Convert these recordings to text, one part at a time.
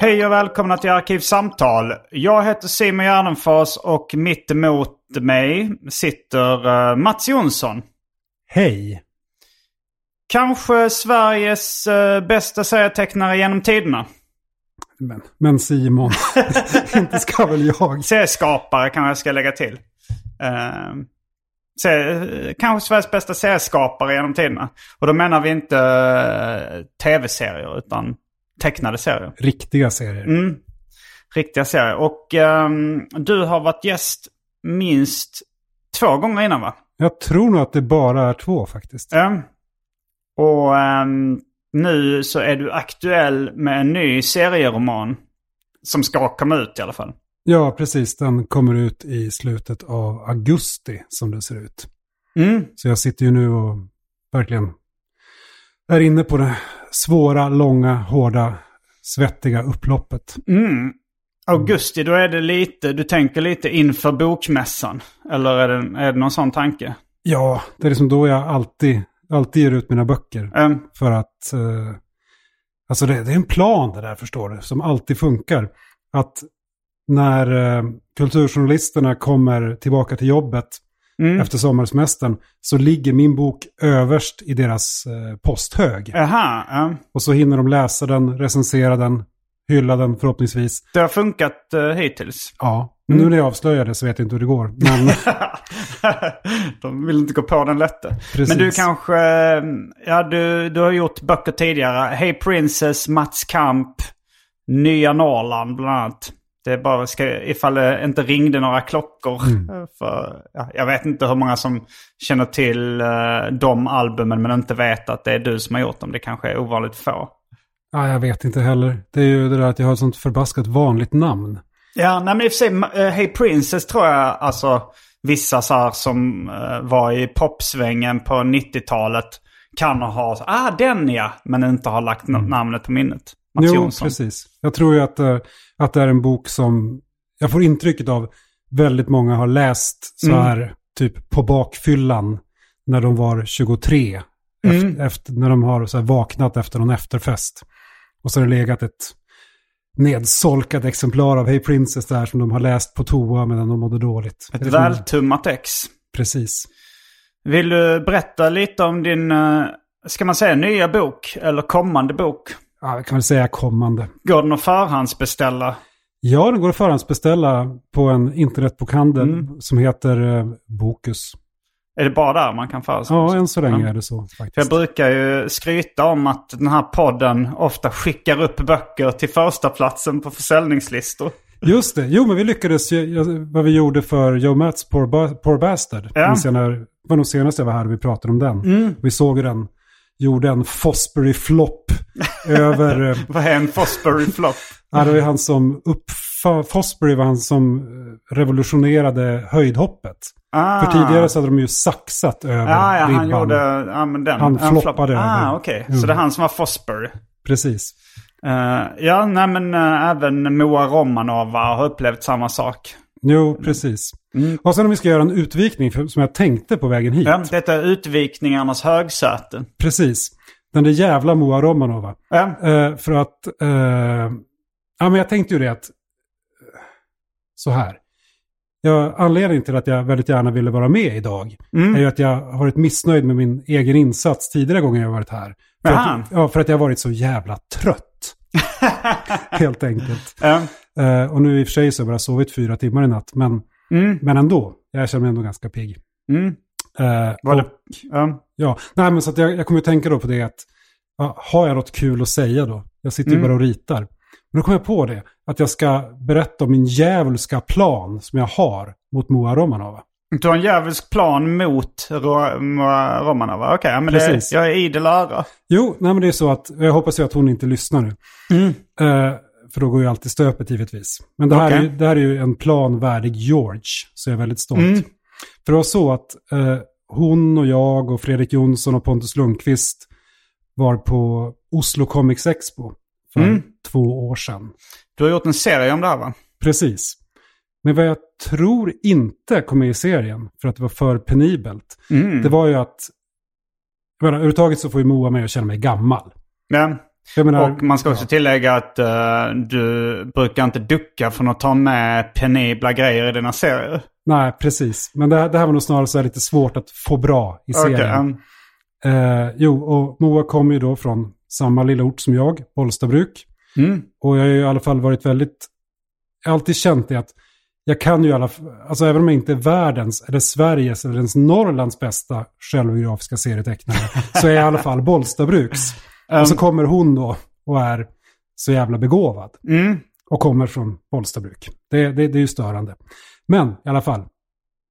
Hej och välkomna till Arkivsamtal. Jag heter Simon Gärdenfors och mitt emot mig sitter uh, Mats Jonsson. Hej! Kanske Sveriges uh, bästa serietecknare genom tiderna. Men, men Simon, inte ska väl jag? Serieskapare kanske jag ska lägga till. Uh, se, kanske Sveriges bästa serieskapare genom tiderna. Och då menar vi inte tv-serier utan tecknade serier. Riktiga serier. Mm. Riktiga serier. Och um, du har varit gäst minst två gånger innan va? Jag tror nog att det bara är två faktiskt. Ja. Och um, nu så är du aktuell med en ny serieroman. Som ska komma ut i alla fall. Ja, precis. Den kommer ut i slutet av augusti som det ser ut. Mm. Så jag sitter ju nu och verkligen är inne på det svåra, långa, hårda, svettiga upploppet. Mm. Augusti, då är det lite, du tänker lite inför bokmässan. Eller är det, är det någon sån tanke? Ja, det är liksom då jag alltid, alltid ger ut mina böcker. Mm. För att, eh, alltså det, det, är en plan det där förstår du, som alltid funkar. Att när eh, kulturjournalisterna kommer tillbaka till jobbet Mm. efter sommarsemestern så ligger min bok överst i deras eh, posthög. Aha, ja. Och så hinner de läsa den, recensera den, hylla den förhoppningsvis. Det har funkat uh, hittills. Ja, men nu när jag avslöjar det så vet jag inte hur det går. Men De vill inte gå på den lätte. Precis. Men du kanske, ja du, du har gjort böcker tidigare. Hey Princess, Mats Kamp, Nya Norrland bland annat. Det bara ska, ifall det inte ringde några klockor. För, ja, jag vet inte hur många som känner till uh, de albumen men inte vet att det är du som har gjort dem. Det kanske är ovanligt få. ja, jag vet inte heller. Det är ju det där att jag har ett sånt förbaskat vanligt namn. Ja, nej, men i och för sig, uh, Hey Princess tror jag, alltså vissa så här som uh, var i popsvängen på 90-talet kan ha, ah den ja, men inte har lagt mm. namnet på minnet. Mats jo, Jonsson. precis. Jag tror ju att, eh, att det är en bok som jag får intrycket av väldigt många har läst så Mm. här typ på bakfyllan när de var 23. Mm. Efter, efter, när de har så vaknat efter någon efterfest. Och så har det legat ett nedsolkat exemplar av Hey Princess där som de har läst på toa medan de mådde dåligt. Ett vältummat ex. Precis. Vill du berätta lite om din, eh, ska man säga nya bok eller kommande bok? Ja, jag kan väl säga kommande. Går den att förhandsbeställa? Ja, den går att förhandsbeställa på en internetbokhandel Mm. som heter eh, Bokus. Är det bara där man kan förhandsbeställa? Ja, än så länge Ja. är det så För jag faktiskt. brukar ju skryta om att den här podden ofta skickar upp böcker till första platsen på försäljningslistor. Just det, jo men vi lyckades ju, vad vi gjorde för Joe Mats Poor, Poor Bastard. Ja. När, det var nog senast jag var här och vi pratade om den. Mm. Vi såg den, gjorde en Fosbury-flopp över... eh, Vad är en Fosbury Flop? Ja, det var han som uppfann, Fosbury var han som eh, revolutionerade höjdhoppet. Ah. För tidigare så hade de ju saxat över Ja, ja, ribban. han gjorde... Ja, men den. Han floppade Ah, över. okej. Mm. Så det är han som var Fosbury. Precis. Eh, ja, nej men eh, även Moa Romanova har upplevt samma sak. Jo, precis. Mm. Och sen om vi ska göra en utvikning för, som jag tänkte på vägen hit. Ja, detta är utvikningarnas högsäte. Precis. Den där jävla Moa Romanova. Ja. Eh, för att... Eh, ja, men jag tänkte ju det att... eh, Så här. Ja, anledningen till att jag väldigt gärna ville vara med idag Mm. är ju att jag har varit missnöjd med min egen insats tidigare gånger jag varit här. För att, ja, för att jag har varit så jävla trött. Helt enkelt. Ja. Eh, och nu i och för sig så har jag bara sovit fyra timmar i natt. Men, Mm. men ändå. Jag känner mig ändå ganska pigg. Mm. Eh, Var det... och- Ja. Ja, nej men så att jag, jag kommer att tänka då på det att ja, har jag något kul att säga då? Jag sitter ju Mm. bara och ritar. Men då kom jag på det, att jag ska berätta om min djävulska plan som jag har mot Moa Romanova. Du har en djävulsk plan mot Ro- Moa Romanova. Okej, ja, men det, jag är idel öra. Jo, nej men det är så att, jag hoppas ju att hon inte lyssnar nu. Mm. Eh, för då går ju alltid stöpet givetvis. Men det här, är, Okej. ju, det här är ju en plan värdig George, så jag är väldigt stolt. Mm. För det var så att eh, hon och jag och Fredrik Jonsson och Pontus Lundqvist var på Oslo Comics Expo för Mm. två år sedan. Du har gjort en serie om det här va? Precis. Men vad jag tror inte kom med i serien, för att det var för penibelt, Mm. det var ju att... Jag menar, överhuvudtaget så får ju Moa mig att känna mig gammal. Ja. Menar, Och man ska också tillägga att eh, du brukar inte ducka från att ta med penibla grejer i dina serier. Nej, precis. Men det, här- det här var nog snarare så lite svårt att få bra i serien. ja. Eh, jo, och Moa kommer ju då från samma lilla ort som jag, Bollstabruk. Mm. Och jag har ju i alla fall varit väldigt... Jag har alltid känt det att jag kan ju i alla. Alltså även om jag inte är världens, eller Sveriges, eller ens Norrlands bästa självbiografiska serietecknare, så är jag i alla fall Bollstabruks. Och så kommer hon då och är så jävla begåvad. Mm. Och kommer från Bollstabruk. Det, det, det är ju störande. Men i alla fall,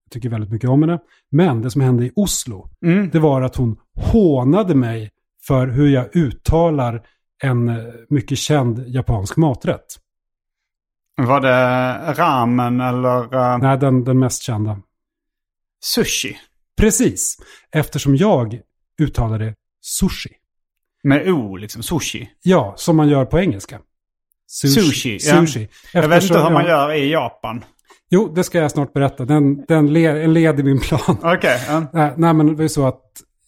jag tycker väldigt mycket om henne. Men det som hände i Oslo, Mm. det var att hon hånade mig för hur jag uttalar en eh, mycket känd japansk maträtt. Var det ramen eller eh, Nej, den, den mest kända. sushi? Precis, eftersom jag uttalade sushi. Med O, liksom sushi. Ja, som man gör på engelska. Sushi, ja. Sushi. Jag vet inte hur man gör i Japan. Jo, det ska jag snart berätta. Den, den le, en led i min plan. Okej. ja. Nej, nej, men det är så att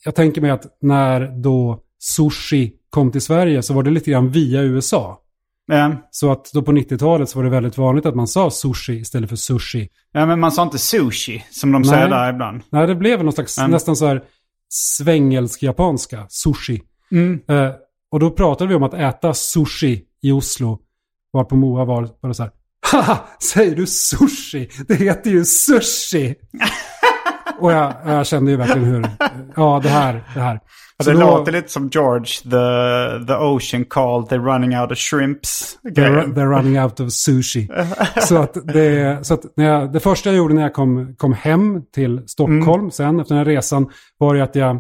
jag tänker mig att när då sushi kom till Sverige så var det lite grann via USA. Ja. Så att då på 90-talet så var det väldigt vanligt att man sa sushi istället för sushi. ja, men man sa inte sushi som de säger där ibland. Nej, det blev någon slags Mm. nästan så här svängelsk-japanska, sushi. Mm. Eh, och då pratade vi om att äta sushi i Oslo. Var på Moa var bara så här, haha, säger du sushi? Det heter ju sushi! och jag, jag kände ju verkligen hur, ja det här, det här. Så det då- låter lite som George, the, the ocean called, they're running out of shrimps. They're, they're running out of sushi. så att, det, så att när jag, det första jag gjorde när jag kom, kom hem till Stockholm Mm. sen efter den här resan var ju att jag,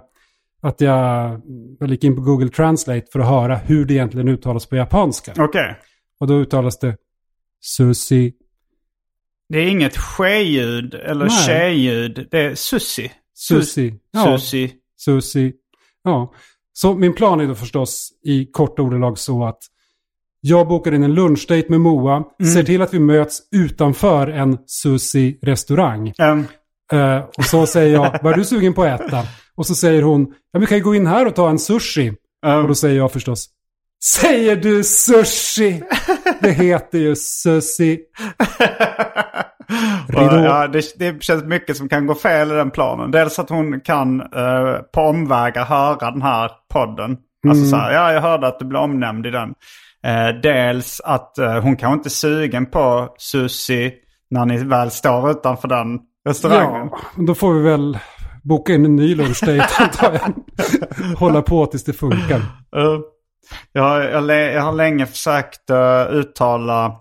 att jag, jag gick in på Google Translate för att höra hur det egentligen uttalas på japanska. Okej. Och då uttalas det sushi. Det är inget ske-ljud eller tjejljud. Det är sushi. Sushi. Ja, Sushi. sushi. Ja. Så min plan är då förstås i korta ordalag så att jag bokar in en lunchdate med Moa, Mm. ser till att vi möts utanför en sushi-restaurang. Um, Eh, och så säger jag, vad är du sugen på att äta? Och så säger hon, ja vi kan ju gå in här och ta en sushi. Och um, då säger jag förstås, säger du sushi? Det heter ju sushi. och, ja, det, det känns mycket som kan gå fel i den planen. Dels att hon kan eh, på omvägar höra den här podden. Alltså Mm. så här, ja jag hörde att du blev omnämnd i den. Eh, dels att eh, hon kanske inte är sugen på sushi när ni väl står utanför den restaurangen. Ja, då får vi väl boka in en ny lunchdate antar jag. Hålla på tills det funkar. Uh, jag, jag, jag har länge försökt eh, uttala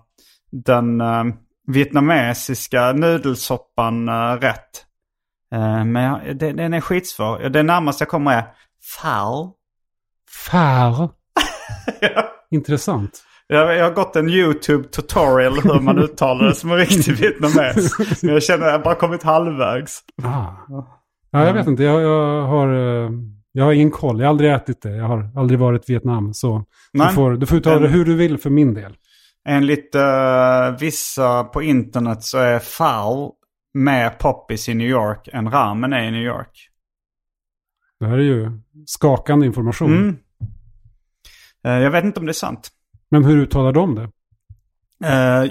den eh, vietnamesiska nudelsoppan uh, rätt. Men jag, det, den är skitsvår. Det närmaste jag kommer är Fao. Fär. Intressant. Jag, jag har gått en YouTube tutorial hur man uttalar det som en riktig vietnames. Men jag känner att jag bara kommit halvvägs. Ah. Ja, jag vet inte. Jag, jag, har, eh, jag har ingen koll. Jag har aldrig ätit det. Jag har aldrig varit i Vietnam. Så Nej. du får, du får uttala det hur du vill för min del. Enligt uh, vissa på internet så är Pho mer poppis i New York än ramen är i New York. Det här är ju skakande information. Mm. Eh, jag vet inte om det är sant. Men hur uttalar de det? Eh,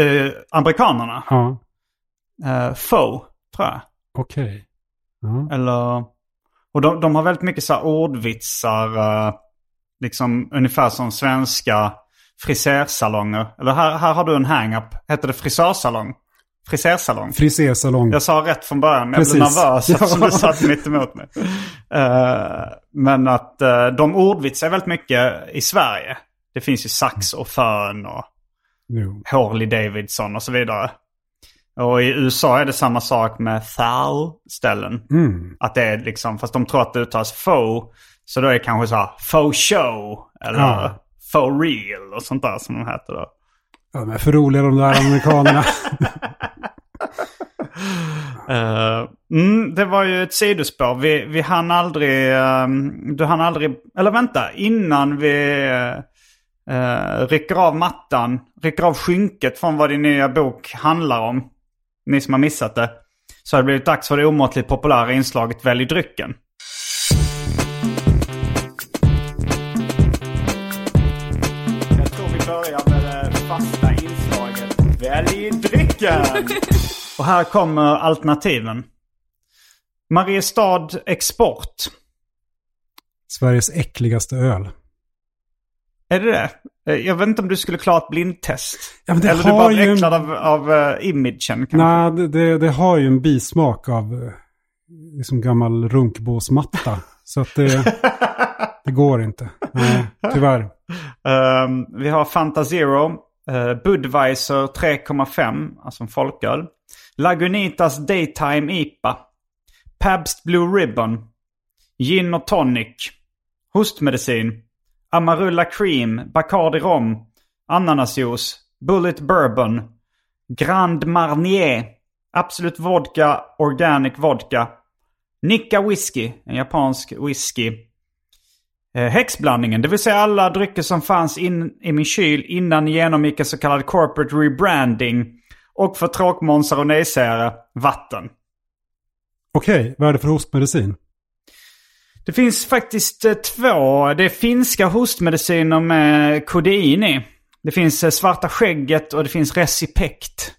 eh, amerikanerna? Ja, Uh, Faux, tror jag. okej. Ja. Eller... Och de, de har väldigt mycket så här ordvitsar. eh, liksom ungefär som svenska frisersalonger. Eller här, här har du en hang-up. Heter det frisörsalong? Frisersalong? Frisersalong. Jag sa rätt från början, men jag blev Precis. nervös eftersom du satt mitt emot mig. Eh, men att uh, de ordvitsar väldigt mycket i Sverige. Det finns ju sax och fön och Jo. Harley Davidson och så vidare. Och i USA är det samma sak med thou-ställen. Mm. Att det är liksom, fast de tror att det uttalas faux. Så då är det kanske så här faux show eller Ja. faux real och sånt där som de heter då. Ja, är för roliga de där amerikanerna. Eh, mm, det var ju ett sidospår. Vi, vi hann aldrig, ehm, du hann aldrig, eller vänta, innan vi uh, rycker av mattan, rycker av skynket från vad din nya bok handlar om. Ni som har missat det. Så har det blivit dags för det omåttligt populära inslaget Välj drycken. Jag tror vi börjar med det fasta inslaget Välj drycken! Och här kommer alternativen. Mariestad Export. Sveriges äckligaste öl. Är det det? Eh, Jag vet inte om du skulle klara ett blindtest. Ja, Eller du bara ju äcklad av, av uh, imagen kanske. Nej, det, det, det har ju en bismak av eh, liksom gammal runkbåsmatta. Så att det, det går inte. Nej, tyvärr. Ehm, vi har Fanta Zero. Uh, Budweiser 3,5, alltså en folköl. Lagunitas Daytime IPA. Pabst Blue Ribbon. Gin och tonic. Hostmedicin. Amarula Cream. Bacardi Rom. Ananasjuice. Bullet Bourbon. Grand Marnier. Absolut Vodka. Organic Vodka. Nicka Whisky. En japansk whisky. Eh, häxblandningen, det vill säga alla drycker som fanns in i min kyl innan ni genomgick en så kallad corporate rebranding. Och för tråkmånsar och nejsägare, vatten. Okej, vad är det för hostmedicin? Det finns faktiskt eh, två. Det är finska hostmediciner med kodein i. Det finns eh, svarta skägget och det finns Recipect.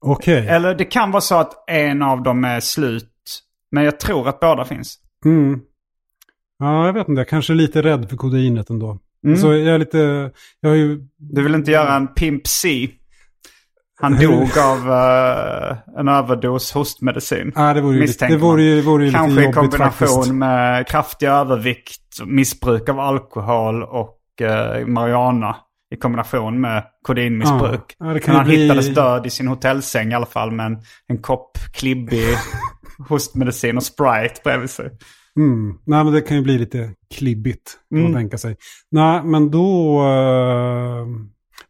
Okej. Eller det kan vara så att en av dem är slut. Men jag tror att båda finns. Mm. Ja, jag vet inte. Jag kanske är lite rädd för kodainet ändå. Mm. Så jag är lite... Jag har ju... Du vill inte göra en Pimp C? Han dog av eh, en överdos hostmedicin. Nej, det vore ju, lite, det vore ju, vore ju Kanske i kombination faktiskt. med kraftig övervikt, missbruk av alkohol och eh, marijuana. I kombination med kodeinmissbruk. Ja, ja, han bli- hittades död i sin hotellsäng i alla fall med en, en kopp klibbig hostmedicin och Sprite bredvid sig. Mm. Nej, men det kan ju bli lite klibbigt, kan Mm. man tänka sig. Nej, men då... Uh...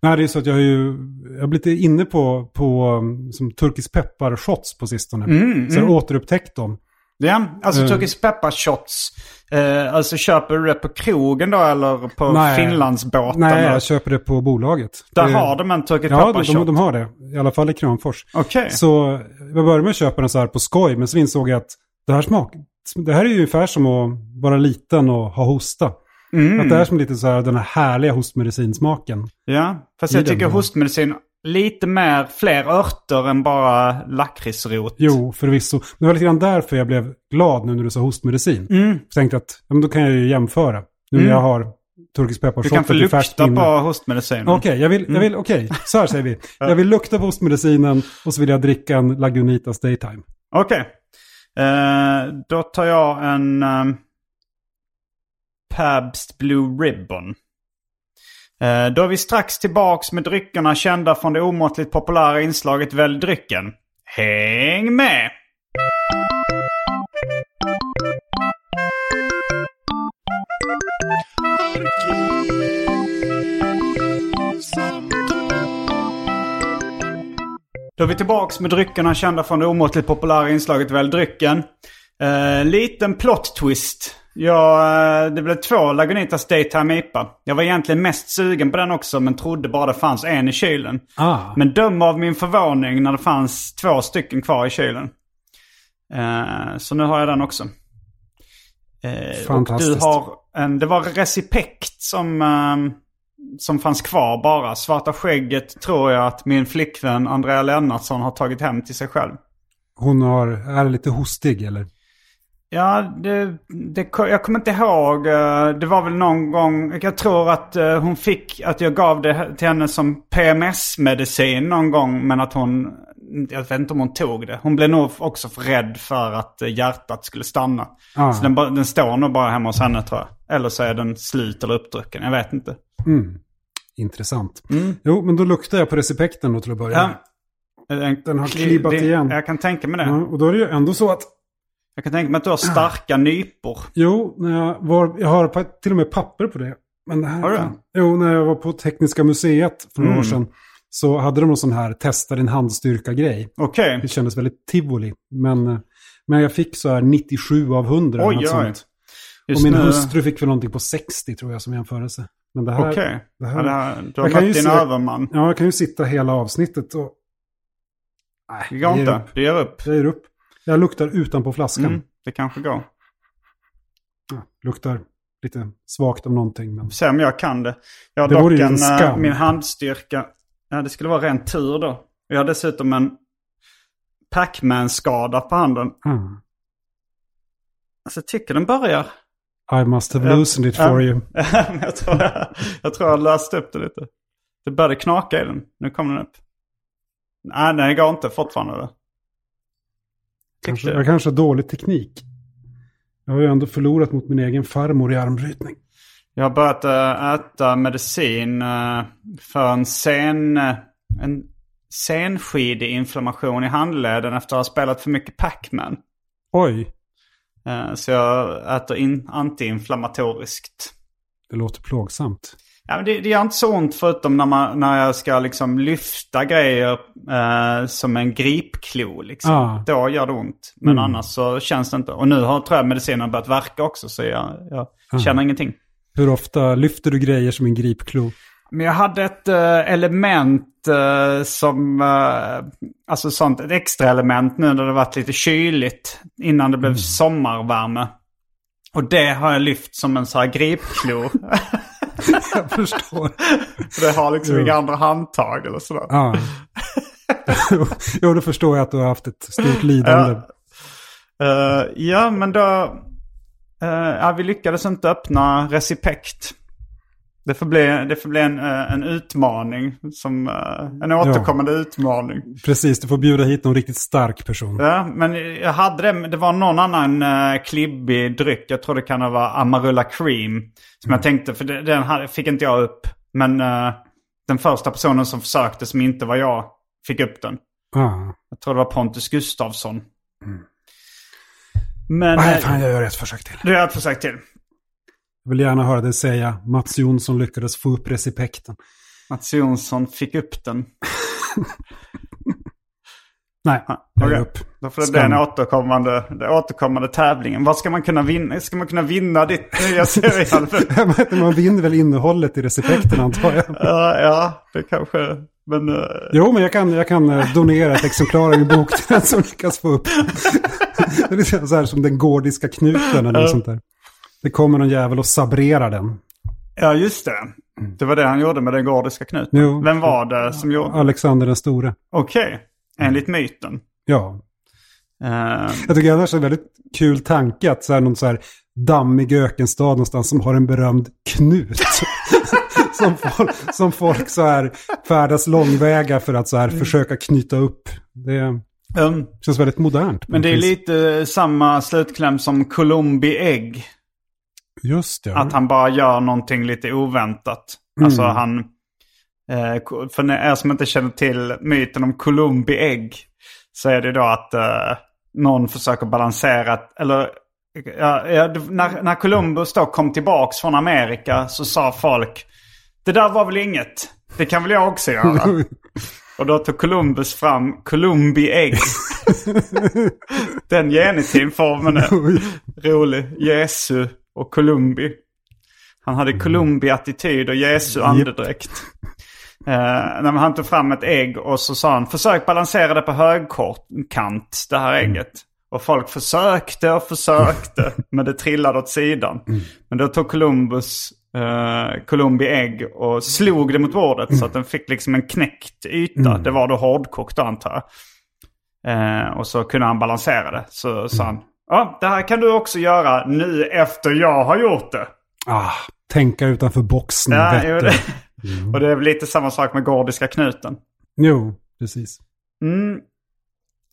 Nej, det är så att jag har ju... Jag har blivit inne på, på um, som turkisk pepparshots på sistone. Mm, så jag har återupptäckt dem. Ja, alltså Mm. turkisk pepparshots. Eh, alltså köper du det på krogen då eller på Nej. Finlandsbåten? Nej, jag köper det på bolaget. Där det... har de en turkisk Ja, de, pepparshot? de, de har det. I alla fall i Kramfors. Okej. Så jag började med att köpa den så här på skoj, men så insåg jag att det här smak... Det här är ju ungefär som att vara liten och ha hosta. Mm. Att det är som lite så här den här härliga hostmedicinsmaken. Ja, fast jag tycker hostmedicin lite mer, fler örter än bara lakritsrot. Jo, förvisso. Men det var lite grann därför jag blev glad nu när du sa hostmedicin. Mm. Jag tänkte att ja, men då kan jag ju jämföra. Nu när Mm. jag har turkisk Du kan få lukta på hostmedicinen. Okej, jag vill, jag vill, okej, så här säger vi. Jag vill lukta på hostmedicinen och så vill jag dricka en Lagunitas Daytime. Okej. Eh, då tar jag en um, Pabst Blue Ribbon. Eh, då är vi strax tillbaks med dryckerna kända från det omåttligt populära inslaget Välj drycken. Häng med! Då är vi tillbaks med dryckerna kända från det omåttligt populära inslaget Välj drycken. Eh, liten plot twist Ja, eh, det blev två Lagunitas Daytime IPA. Jag var egentligen mest sugen på den också men trodde bara det fanns en i kylen. Ah. Men döm av min förvåning när det fanns två stycken kvar i kylen. Eh, så nu har jag den också. Eh, och Fantastiskt. du har en, det var Recipekt som, eh, som fanns kvar bara. Svarta skägget tror jag att min flickvän Andrea Lennartsson har tagit hem till sig själv. Hon har, är lite hostig eller? Ja, det, det, jag kommer inte ihåg. eh, Det var väl någon gång. Jag tror att eh, hon fick, att jag gav det till henne som PMS-medicin någon gång. Men att hon, jag vet inte om hon tog det. Hon blev nog också för rädd för att eh, hjärtat skulle stanna. Ah. Så den, den står nog bara hemma hos henne tror jag. Eller så är den slut eller uppdrucken. Jag vet inte. Mm. Intressant. Jo, men då luktar jag på recipekten då till att börja Ja. med. Den har Kli- klibbat igen. Jag kan tänka mig det. Ja, och då är det ju ändå så att, Jag kan tänka mig att du har starka nypor. jo, när jag, var, jag har till och med papper på det. Men det här, Har du det? Jo, när jag var på Tekniska museet för några Mm. år sedan. Så hade de någon sån här testa din handstyrka-grej. Okej. Det kändes väldigt tivoli. Men, eh, men jag fick så här 97 av 100. Oj, oj. Och min nu- hustru fick väl någonting på 60 tror jag som jämförelse. Men det här... Okej. det här- Ja, det här- Du har mött din se- överman. Ja, jag kan ju sitta hela avsnittet och... Nej, Det går inte. Du ger upp. Jag ger upp. Jag luktar utanpå flaskan. Mm, det kanske går. Ja, luktar lite svagt av någonting. Men... Se om jag kan det. Jag har Det dock en, eh, skam. min handstyrka. Ja, det skulle vara ren tur då. Jag har dessutom en Pac-Man-skada på handen. Mm. Alltså jag tycker den börjar. I must have loosened it for you. Jag, tror jag, jag tror jag löste upp det lite. Det började knaka i den. Nu kommer den upp. Nej, nej, det går inte fortfarande. Kanske, jag kanske har dålig teknik. Jag har ju ändå förlorat mot min egen farmor i armbrytning. Jag har börjat äh, äta medicin äh, för en sen... äh, en senskidig inflammation i handleden efter att ha spelat för mycket Pac-Man. Oj, så jag äter in, antiinflammatoriskt. det låter plågsamt. Ja, men det, det gör inte så ont förutom när, man, när jag ska liksom lyfta grejer äh, som en gripklo. Liksom. Ah. Då gör det ont. Men Mm. annars så känns det inte. Och nu har tror jag medicinen börjat verka också så jag, jag Ah. känner ingenting. Hur ofta lyfter du grejer som en gripklo? Men jag hade ett eh, element eh, som, uh, alltså sånt, ett extra element nu när det varit lite kyligt innan det blev sommarvärme. Och det har jag lyft som en sån här gripklo. Jag förstår. För det har liksom Jo. inga andra handtag eller sådär. Ja. jo, då förstår jag att du har haft ett stort lidande. Eh, ja, men då... eh, ja, vi lyckades inte öppna Recipekt. Det får bli, det får bli en, eh, en utmaning. Som, eh, en återkommande utmaning. Precis, du får bjuda hit någon riktigt stark person. Ja, men jag hade det. Det var någon annan uh, klibbig dryck. Jag tror det kan ha varit Amarula Cream. Som jag tänkte, för det- den fick inte jag upp. Men eh, den första personen som försökte, som inte var jag, fick upp den. Ah. Jag tror det var Pontus Gustafsson. Men Nej, eh, fan, jag gör ett försök till. du har ett försök till. Jag vill gärna höra dig säga Mats Jonsson lyckades få upp recipekten. Mats Jonsson fick upp den. Nej, jag ger upp. Då får det bli Skam. en återkommande, den återkommande tävlingen. Vad ska man kunna vinna? Ska man kunna vinna ditt nya serial? Man vinner väl innehållet i recipekten antar jag. ja, ja, det kanske... Men... eh, Jo, men jag kan, jag kan eh, donera ett exemplar av min bok till den som lyckas få upp. Det är så här som den gordiska knuten eller något sånt där. Det kommer någon jävel och sabrerar den. Ja, just det. Det var det han gjorde med den gordiska knuten. Jo. Vem var det som gjorde? Alexander den store. Okej, enligt myten. Ja. Eh, Jag tycker annars är det en väldigt kul tanke att så här, någon så här dammig ökenstad någonstans som har en berömd knut. som, folk, som folk så här färdas långväga för att så här försöka knyta upp. Det um, känns väldigt modernt. men det är lite samma slutkläm som Columbi ägg. Just det. Att han bara gör någonting lite oväntat. Alltså han... Eh, för er som inte känner till myten om Columbi ägg. Så är det då att eh, någon försöker balansera... Eller ja, när, när Columbus då kom tillbaks från Amerika så sa folk Det där var väl inget. Det kan väl jag också göra. Och då tog Columbus fram Columbi ägg. Den genitivformen är rolig. Jesu och Columbi. Han hade Columbi-attityd och Jesu andedräkt. Uh, när han tog fram ett ägg och så sa han försök balansera det på högkant, det här ägget. Och folk försökte och försökte, men det trillade åt sidan. Men då tog Columbus uh, Columbi ägg och slog det mot bordet så att den fick liksom en knäckt yta. Det var då hårdkokt antar jag. Uh, och så kunde han balansera det. Så sa han, ja det här kan du också göra nu efter jag har gjort det. Ah, tänka utanför boxen. Ja, vet det. Och det är väl lite samma sak med Gordiska knuten. jo, precis.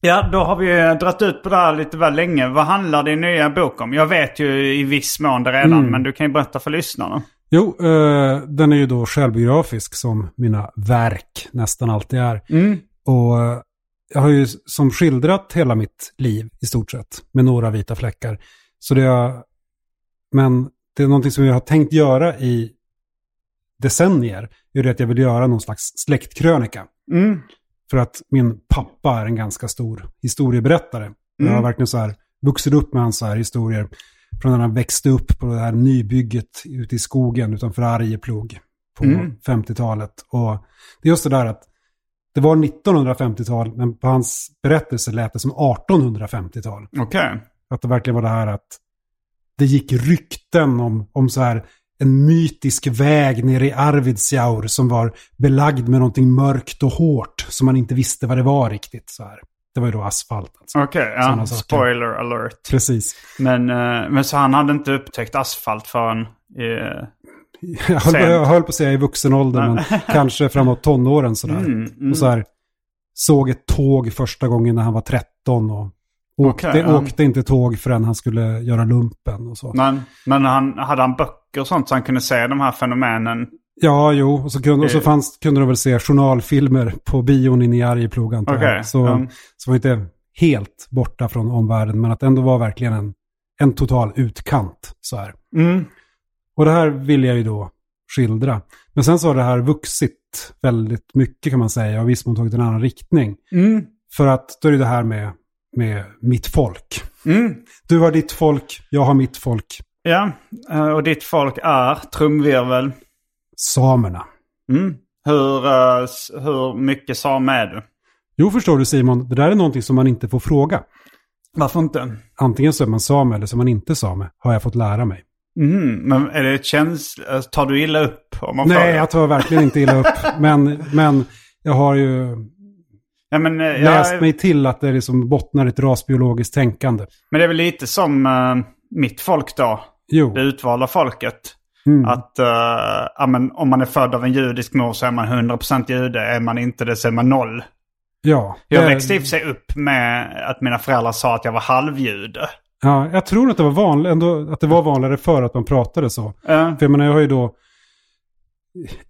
Ja, då har vi ju dragit ut på det här lite väl länge. Vad handlar din nya bok om? Jag vet ju i viss mån det redan, men du kan ju berätta för lyssnarna. Jo, eh, den är ju då självbiografisk som mina verk nästan alltid är. Och eh, jag har ju som skildrat hela mitt liv i stort sett med några vita fläckar. Så det är, men det är någonting som jag har tänkt göra i decennier. Är det att jag vill göra någon slags släktkrönika. För att min pappa är en ganska stor historieberättare. Jag har verkligen så här vuxit upp med hans så här historier. Från när han växte upp på det här nybygget ute i skogen utanför Arjeplog på 50-talet. Och det är just det där att det var 1950-tal, men på hans berättelse lät det som 1850-tal. Okej. Att det verkligen var det här att det gick rykten om, om så här en mytisk väg nere i Arvidsjaur som var belagd med någonting mörkt och hårt som man inte visste vad det var riktigt. Så här. Det var ju då asfalt alltså. Okej, ja. Sådana saker. Spoiler alert. Precis. Men, eh, men så han hade inte upptäckt asfalt förrän... Eh, Jag höll, jag höll på att säga i vuxen ålder, men kanske framåt tonåren sådär. Mm, Och så här, såg ett tåg första gången när han var 13 och åkte, Okej, ja. åkte inte tåg förrän han skulle göra lumpen och så. men men han, hade han böcker och sånt så han kunde se de här fenomenen? Ja, jo, och så, kunde, och så Det- fanns, kunde de väl se journalfilmer på bion inne i Arjeplog antar. Okej, Så, så var inte helt borta från omvärlden, men att ändå var verkligen en, en total utkant. Så här. Mm. Och det här vill jag ju då skildra. Men sen så har det här vuxit väldigt mycket kan man säga och i viss mån tagit en annan riktning. Mm. För att då är det det här med, med mitt folk. Mm. Du har ditt folk, jag har mitt folk. Ja, eh, och ditt folk är trumvirvel. Samerna. Mm. Hur, eh, hur mycket same är du? Jo, förstår du Simon, det där är någonting som man inte får fråga. Varför inte? Antingen så är man same eller så är man inte same, har jag fått lära mig. Mm. Men är det känsla... Tar du illa upp om man Nej, frågar? jag tar verkligen inte illa upp. Men, men jag har ju Ja, men, eh, läst jag, mig till att det liksom bottnar ett rasbiologiskt tänkande. men det är väl lite som eh, mitt folk då. Jo, Det utvalda folket. Mm. Att eh, ja, men, om man är född av en judisk mor så är man 100% jude. Är man inte det så är man noll. ja. Jag växte i och för sig upp med att mina föräldrar sa att jag var halvjude. Ja, jag tror att det var vanligt, ändå att det var vanligare för att man pratade så. Eh, För jag menar, jag har ju då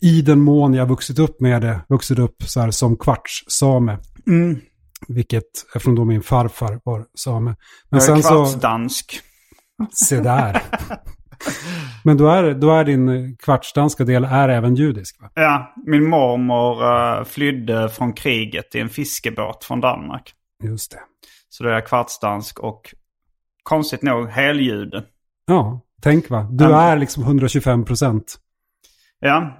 i den mån jag vuxit upp med det, vuxit upp så här som kvartssame. mm, Vilket, eftersom då min farfar var same. Men jag är så, kvartsdansk. se där. Men då är, då är din kvartsdanska del är även judisk va? Ja, min mormor eh, flydde från kriget i en fiskebåt från Danmark. Just det. Så då är jag kvartsdansk och konstigt nog heljude. Ja, tänk va. Du Ja. är liksom 125 procent. Ja,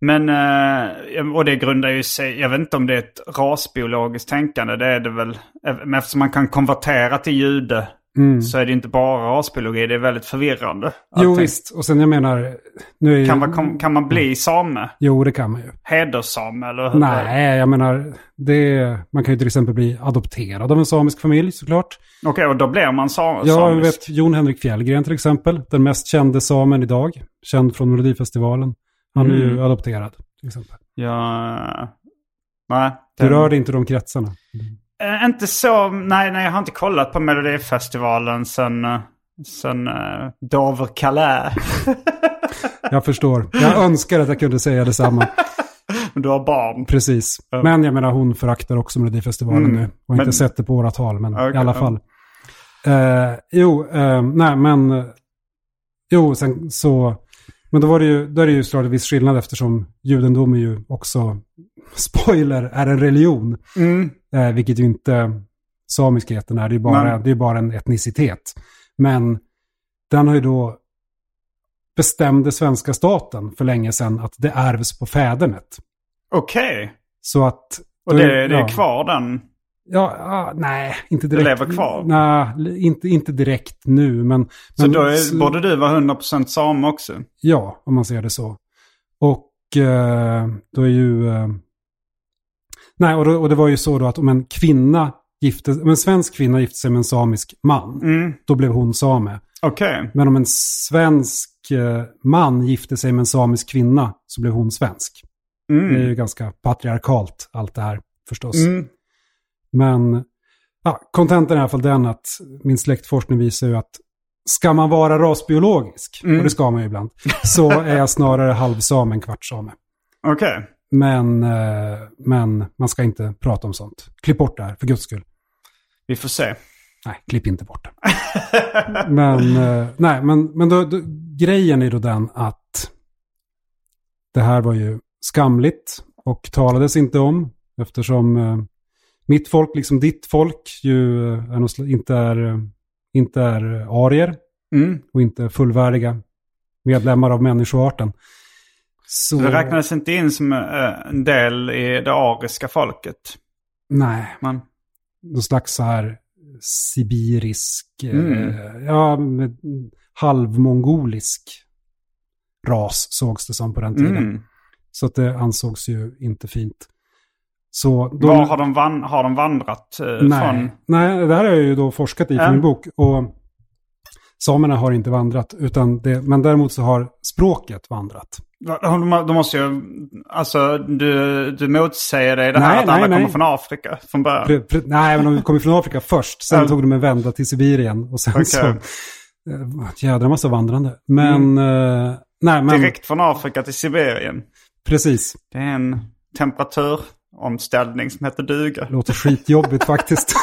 men eh, och det grundar ju sig, jag vet inte om det är ett rasbiologiskt tänkande, det är det väl. Men eftersom man kan konvertera till jude så är det inte bara rasbiologi, det är väldigt förvirrande. Mm. Jo Allting. visst, och sen jag menar, nu är ju... Kan man, kan, man bli same? Jo, det kan man ju. Hederssame eller hur? Nej, jag menar, det, man kan ju till exempel bli adopterad av en samisk familj såklart. Okej, och då blir man sa- Ja, samisk? vet Jon Henrik Fjällgren till exempel. Den mest kände samen idag. Känd från Melodifestivalen. Han är ju Mm. adopterad till exempel. Ja... Nej. Du den- rör dig inte de kretsarna. Eh, inte så, nej, nej, jag har inte kollat på Melodifestivalen sen, uh, sen uh, Dover Calais. Jag förstår. Jag önskar att jag kunde säga detsamma. du har barn. Precis. Men jag menar, hon föraktar också Melodifestivalen Mm. nu. Och inte Men- sett det på åratal, men Okej, i alla fall. Eh, jo, eh, nej men... eh, Jo, sen så... Men då var det ju, då är det ju såklart en viss skillnad eftersom judendom är ju också, spoiler, är en religion. Mm. Eh, vilket ju inte samiskheten är, det är bara, Nej. det är bara en etnicitet. Men den har ju då bestämde svenska staten för länge sedan att det ärvs på fädernet. Okej. Så att... Och det, det är ja. kvar den? Ja, ja, nej, inte direkt. lever kvar? Nej, inte, inte direkt nu, men... Så men, då är, borde du vara 100% same också? Ja, om man ser det så. Och eh, då är ju... Eh, nej, och, då, och det var ju så då att om en kvinna gifte, om en svensk kvinna gifte sig med en samisk man, Mm. då blev hon same. Okej. Men om en svensk eh, man gifte sig med en samisk kvinna så blev hon svensk. Det är Mm. ju ganska patriarkalt allt det här förstås. Mm. Men ja, kontentan är i alla fall den att min släktforskning visar ju att ska man vara rasbiologisk, Mm. och det ska man ju ibland, så är jag snarare halvsame än kvartssame. Okej. Men, eh, men man ska inte prata om sånt. Klipp bort det här, för guds skull. Vi får se. Nej, klipp inte bort det. men eh, nej, men, men då, då, grejen är då den att det här var ju skamligt och talades inte om eftersom eh, mitt folk, liksom ditt folk, ju eh, är något, inte, är, eh, inte är eh, arier Mm. och inte fullvärdiga medlemmar av människoarten. Så, Det räknades inte in som eh, en del i det ariska folket. Nej, Men, någon slags så här sibirisk, Mm. eh, ja, med halvmongolisk ras sågs det som på den tiden. mm. Så att det ansågs ju inte fint. Så de, Var har de, van, har de vandrat eh, nej, från? nej, det här har jag ju då forskat i för Ja. min bok. Och samerna har inte vandrat, utan det, men däremot så har språket vandrat. Va- De, måste ju... Alltså, du, du motsäger dig det här Nej, att nej, alla nej. kommer från Afrika från början. Pre, pre, nej, men de kom ju från Afrika först. Sen tog de en vända till Sibirien. Och sen Okej. så... Eh, jädra massa vandrande. Men... eh, nej, men... Direkt från Afrika till Sibirien. Precis. Det är en temperaturomställning som heter duga. Låter skitjobbigt faktiskt.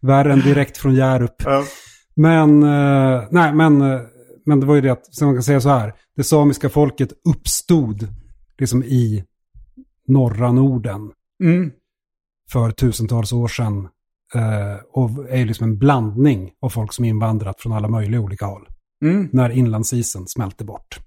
Värre än direkt från Hjärup. Ja. Men, eh, nej, men, eh, men det var ju det att, så man kan säga så här. Det samiska folket uppstod liksom i norra Norden Mm. för tusentals år sedan. Eh, och är ju liksom en blandning av folk som invandrat från alla möjliga olika håll. Mm. När inlandsisen smälte bort.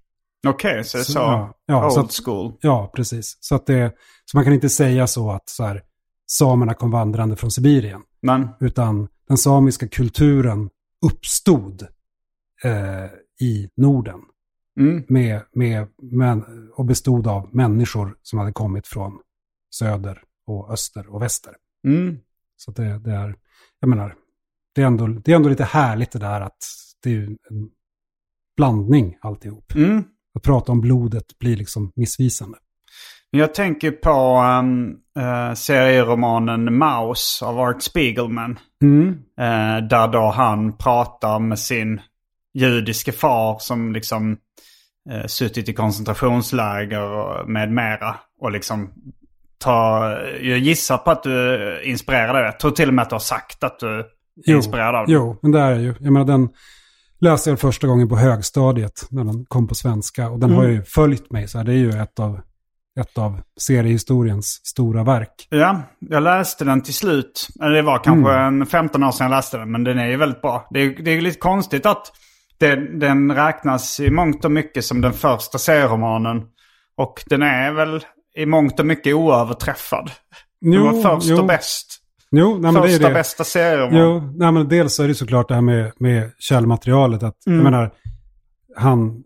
Okej, så det är så, ja, ja, så old att, school. ja, precis. Så, att det, så man kan inte säga så att så här, samerna kom vandrande från Sibirien. Men, Utan den samiska kulturen uppstod eh, i Norden. mm. Med, med, men, och bestod av människor som hade kommit från söder och öster och väster. Mm. Så det, det är, jag menar, det är, ändå, det är ändå lite härligt det där att det är en blandning alltihop. Mm. Att prata om blodet blir liksom missvisande. Jag tänker på um, uh, serieromanen Maus av Art Spiegelman. Mm. Eh, där då han pratar med sin judiske far som liksom eh, suttit i koncentrationsläger och med mera. Och liksom ta, jag gissar på att du är inspirerad av det. Jag tror till och med att du har sagt att du är Jo, inspirerad av det. Jo, men det är ju. Jag menar den läste jag första gången på högstadiet när den kom på svenska. Och den Mm. har ju följt mig. Så här, det är ju ett av, ett av seriehistoriens stora verk. Ja, jag läste den till slut. Det var kanske Mm. en 15 år sedan jag läste den, men den är ju väldigt bra. Det är, det är lite konstigt att det, den räknas i mångt och mycket som den första serieromanen. Och den är väl i mångt och mycket oöverträffad. Den var först jo, och bäst. Jo, nej, men det är Första det. bästa serieroman. Jo, nej, men dels är det såklart det här med, med källmaterialet. Att, Mm. Jag menar, han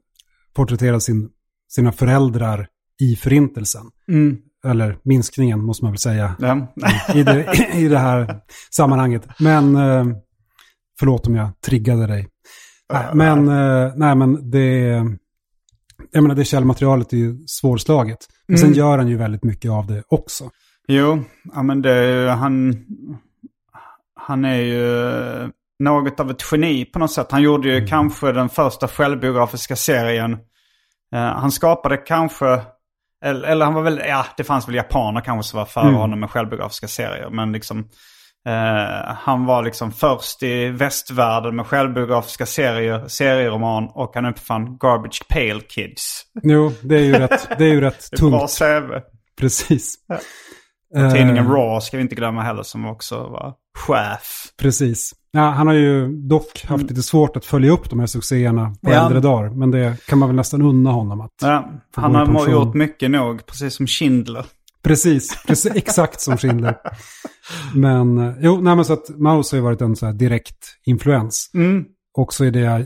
porträtterar sin, sina föräldrar i förintelsen. Mm. Eller minskningen måste man väl säga. Ja. i det, i det här sammanhanget. Men eh, förlåt om jag triggade dig. Nej, men, eh, nej, men det, jag menar, det källmaterialet är ju svårslaget. Men sen Mm. gör han ju väldigt mycket av det också. Jo, ja, men det han, han är ju något av ett geni på något sätt. Han gjorde ju kanske den första självbiografiska serien. Eh, han skapade kanske, eller, eller han var väl, ja det fanns väl japaner kanske som var före Mm. honom med självbiografiska serier. Men liksom, Eh, han var liksom först i västvärlden med självbiografiska serier, serieroman och han uppfann Garbage Pail Kids. Jo, det är ju rätt, det är ju rätt är bra tungt. CV. Precis. Och tidningen Eh, Raw ska vi inte glömma heller som också var chef. Precis. Ja, han har ju dock haft lite svårt att följa upp de här succéerna på Mm. Ja. äldre dagar. Men det kan man väl nästan unna honom att... Ja, han har gjort mycket nog, precis som Schindler. Precis, precis exakt som Schindler. Men jo, nej men så att Maus har ju varit en så här direkt influens. Mm. Också i det jag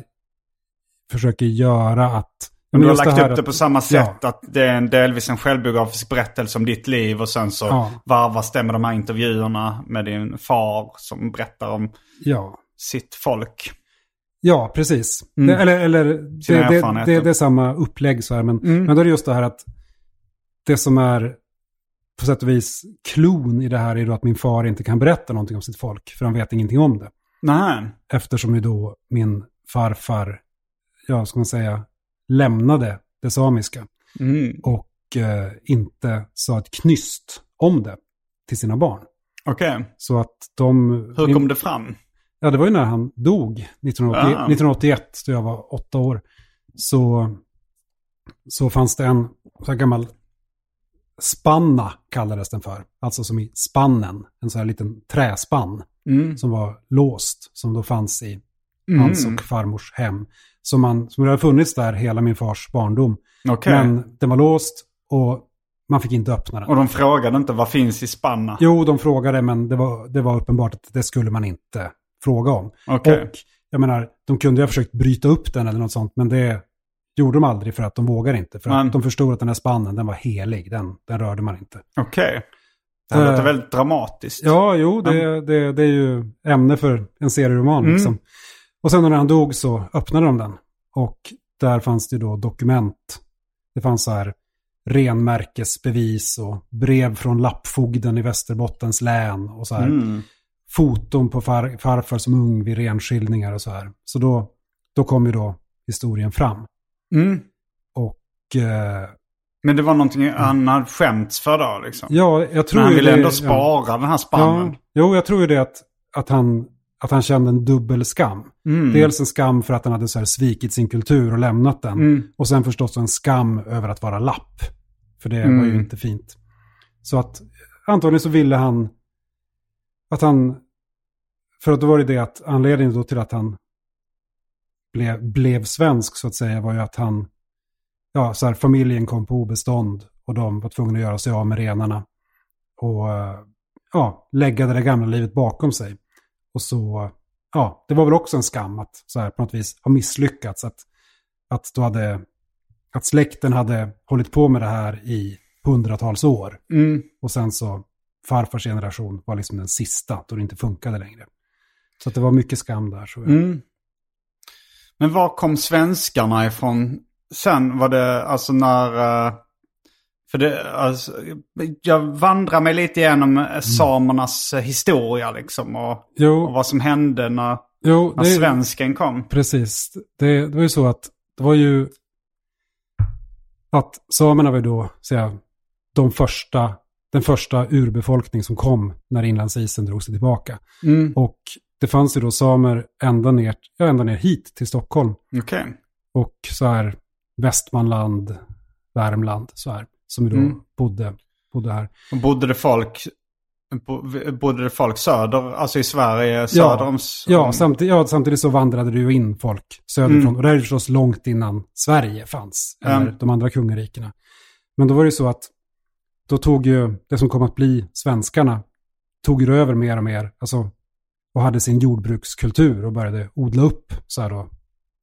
försöker göra att... Men du har lagt här upp det på samma sätt. Ja. Att det är en delvis en självbiografisk berättelse om ditt liv. Och sen så Ja. varvas det med de här intervjuerna med din far som berättar om Ja, sitt folk. ja precis. Mm. Det, eller eller det, det, det, det är samma upplägg så här. Men, Mm. men då är det just det här att det som är på sätt och vis klon i det här är då att min far inte kan berätta någonting om sitt folk. För han vet ingenting om det. Nej. Eftersom ju då min farfar, ja ska man säga, lämnade det samiska. Mm. Och eh, inte sa ett knyst om det till sina barn. Okej. Så att de... Hur kom det fram? Ja, det var ju när han dog 1980, Ah. 1981, då jag var åtta år. Så, så fanns det en så här gammal spanna, kallades den för. Alltså som i spannen, en sån här liten träspann Mm. som var låst, som då fanns i Mm. hans och farmors hem. Som, man, som hade funnits där hela min fars barndom. Okej. Men den var låst och man fick inte öppna den. Och de frågade inte vad finns i spanna? Jo, de frågade men det var, det var uppenbart att det skulle man inte fråga om. Okej. Och jag menar, de kunde ju ha försökt bryta upp den eller något sånt, men det gjorde de aldrig för att de vågar inte. För Men- att de förstod att den här spannen, den var helig, den, den rörde man inte. Okej. Det här låter Eh, väldigt dramatiskt. Ja, jo, det, det, det är ju ämne för en serieroman. Mm. Liksom. Och sen när han dog så öppnade de den. Och där fanns det då dokument. Det fanns så här renmärkesbevis och brev från lappfogden i Västerbottens län. Och så här Mm. foton på far, farfar som ung vid renskiljningar och så här. Så då, då kom ju då historien fram. Mm. Och eh, Men det var någonting han hade skämts för då liksom? ja, jag tror Men han ville ändå spara den här spannen. Ja, jo, jag tror ju det att, att, han, att han kände en dubbel skam. Mm. Dels en skam för att han hade så här svikit sin kultur och lämnat den. Mm. Och sen förstås en skam över att vara lapp. För det var Mm. ju inte fint. Så att antagligen så ville han att han, för att då var det det att anledningen då till att han blev, blev svensk så att säga var ju att han, ja så här familjen kom på obestånd och de var tvungna att göra sig av med renarna. Och eh, ja, lägga det där gamla livet bakom sig. Och så, ja, det var väl också en skam att så här på något vis ha misslyckats. Att, att, då hade, att släkten hade hållit på med det här i hundratals år. Mm. Och sen så farfars generation var liksom den sista då det inte funkade längre. Så det var mycket skam där. Så Mm. Men var kom svenskarna ifrån sen? Var det alltså när... eh, För det, alltså, jag vandrar mig lite igenom eh, samernas eh, historia liksom. Och, och vad som hände när, jo när det, svensken kom. precis. Det, det var ju så att det var ju att samerna var ju då, säga, de första, den första urbefolkning som kom när inlandsisen drog sig tillbaka. Mm. Och det fanns ju då samer ända ner, ja, ända ner hit till Stockholm. Okej. Och så här Västmanland, Värmland, så här. Som då Mm. bodde, bodde här. Och Bodde det folk... bo- Bodde det folk söder, alltså i Sverige, söder om... Ja, samtidigt, ja, samtidigt så vandrade det ju in folk söderifrån. Mm. Och det här är förstås långt innan Sverige fanns. Eller Mm. de andra kungarikena. Men då var det ju så att då tog ju det som kom att bli svenskarna, tog ju över mer och mer. Alltså, och hade sin jordbrukskultur och började odla upp så här då,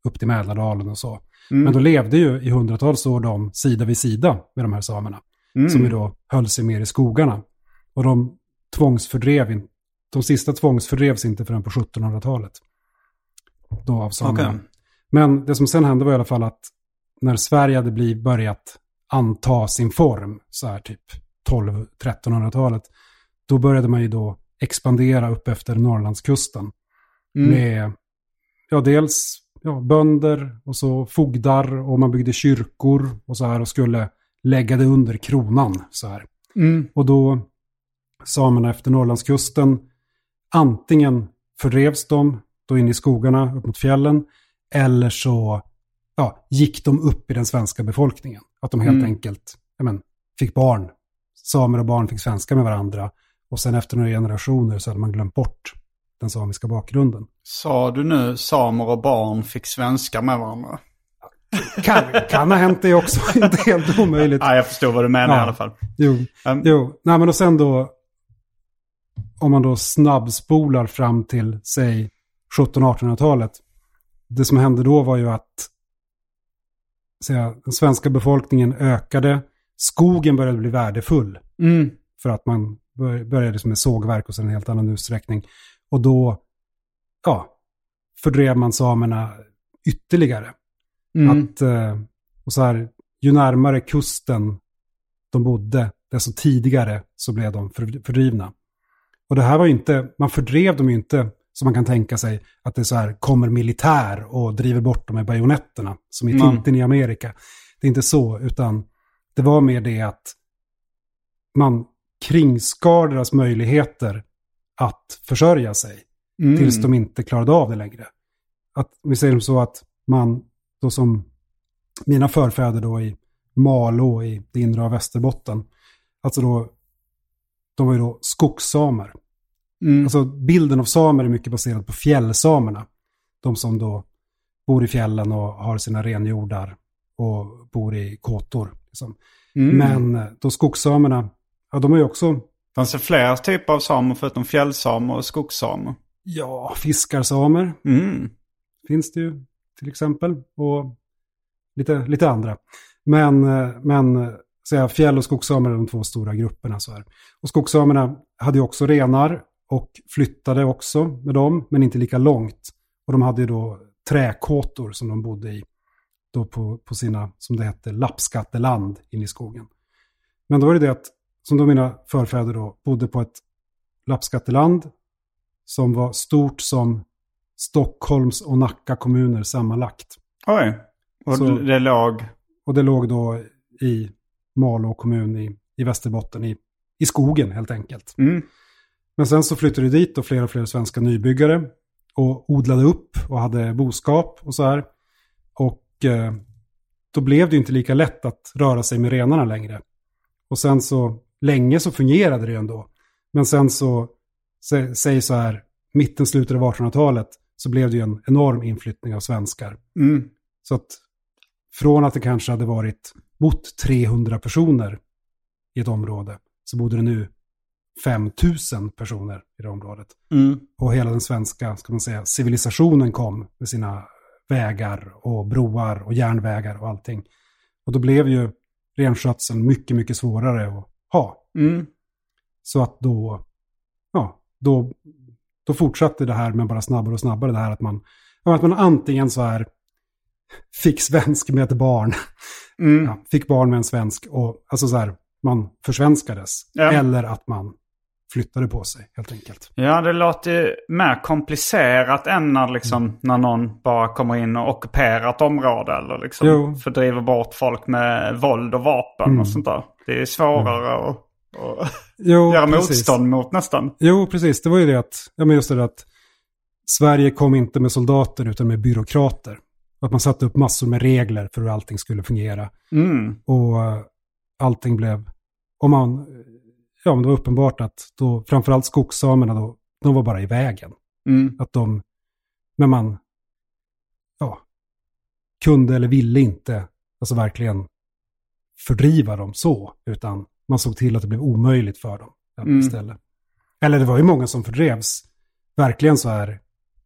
upp till Mälardalen och så. Mm. Men då levde ju i hundratals år de sida vid sida med de här samerna. Mm. Som ju då höll sig mer i skogarna. Och de tvångsfördrev, in, de sista tvångsfördrevs inte förrän på 1700-talet. Då av samerna. Okej. Men det som sen hände var i alla fall att när Sverige hade blivit, börjat anta sin form, så här typ 12-1300-talet, då började man ju då expandera upp efter Norrlandskusten. Mm. Med, ja dels ja, bönder och så fogdar och man byggde kyrkor och så här och skulle lägga det under kronan så här. Mm. Och då samerna efter Norrlandskusten antingen fördrevs de då in i skogarna upp mot fjällen eller så ja, gick de upp i den svenska befolkningen. Att de helt Mm. enkelt men, fick barn. Samer och barn fick svenska med varandra. Och sen efter några generationer så hade man glömt bort den samiska bakgrunden. Sa du nu samer och barn fick svenska med varandra? Kan, kan ha hänt det också, inte helt omöjligt. Ja, jag förstår vad du menar Ja. i alla fall. Jo, Um, jo. Nej, men och sen då, om man då snabbspolar fram till, säg, 1700-1800-talet. Det som hände då var ju att säga, den svenska befolkningen ökade, skogen började bli värdefull. Mm. För att man bör- började som med sågverk och sen en helt annan utsträckning. Och då, ja, fördrev man samerna ytterligare. Mm. Att, eh, och så här, ju närmare kusten de bodde, desto tidigare så blev de för- fördrivna. Och det här var ju inte, man fördrev dem ju inte som man kan tänka sig att det så här kommer militär och driver bort dem med bajonetterna, som i Mm. Tintin i Amerika. Det är inte så, utan det var mer det att man kringskar deras möjligheter att försörja sig Mm. tills de inte klarade av det längre. Att, vi säger så att man, då som mina förfäder då i Malå i det inre av Västerbotten, alltså då, de var ju då skogssamer. Mm. Alltså bilden av samer är mycket baserad på fjällsamerna. De som då bor i fjällen och har sina renjordar och bor i kåtor. Liksom. Mm. Men eh, då skogssamerna, ja de är ju också, Fanns det fler typer av samer förutom fjällsamer och skogssamer? Ja, fiskarsamer. Mm. finns det ju till exempel. Och lite, lite andra. Men, eh, men eh, säga, fjäll och skogssamer är de två stora grupperna. Så här. Och skogssamerna hade ju också renar och flyttade också med dem, men inte lika långt. Och de hade ju då träkåtor som de bodde i. Då på, på sina, som det hette, lappskatteland inne i skogen. Men då var det det att, som då mina förfäder då bodde på ett lappskatteland som var stort som Stockholms och Nacka kommuner sammanlagt. Oj. Och Så- det låg... Och det låg då i Malå kommun i, i Västerbotten, i, i skogen helt enkelt. Mm. Men sen så flyttade det dit och fler och fler svenska nybyggare och odlade upp och hade boskap och så här. Och eh, då blev det ju inte lika lätt att röra sig med renarna längre. Och sen så, länge så fungerade det ändå. Men sen så, sä, säg så här, mitten, slutet av 1800-talet så blev det ju en enorm inflyttning av svenskar. Mm. Så att från att det kanske hade varit bott 300 personer i ett område så bodde det nu 5000 personer i det området. Mm. Och hela den svenska, ska man säga, civilisationen kom med sina vägar och broar och järnvägar och allting. Och då blev ju renskötseln mycket, mycket svårare att ha. Mm. Så att då, då, då fortsatte det här med bara snabbare och snabbare det här att man, att man antingen så här fick svensk med ett barn, Mm. ja, fick barn med en svensk och alltså så här, man försvenskades. Ja. Eller att man flyttade på sig helt enkelt. Ja, det låter mer komplicerat än när, liksom, när någon bara kommer in och ockuperar ett område eller liksom Jo. fördriver bort folk med våld och vapen Mm. och sånt där. Det är svårare att, att Jo, göra precis. motstånd mot nästan. Jo, precis. Det var ju det att, ja men just det att Sverige kom inte med soldater utan med byråkrater. Att man satte upp massor med regler för hur allting skulle fungera. Mm. Och eh, allting blev, om man, ja men det var uppenbart att då, framförallt skogssamerna då, de var bara i vägen. Mm. Att de, men man, ja, kunde eller ville inte, alltså verkligen fördriva dem så, utan man såg till att det blev omöjligt för dem Mm. istället. Eller det var ju många som fördrevs, verkligen så här,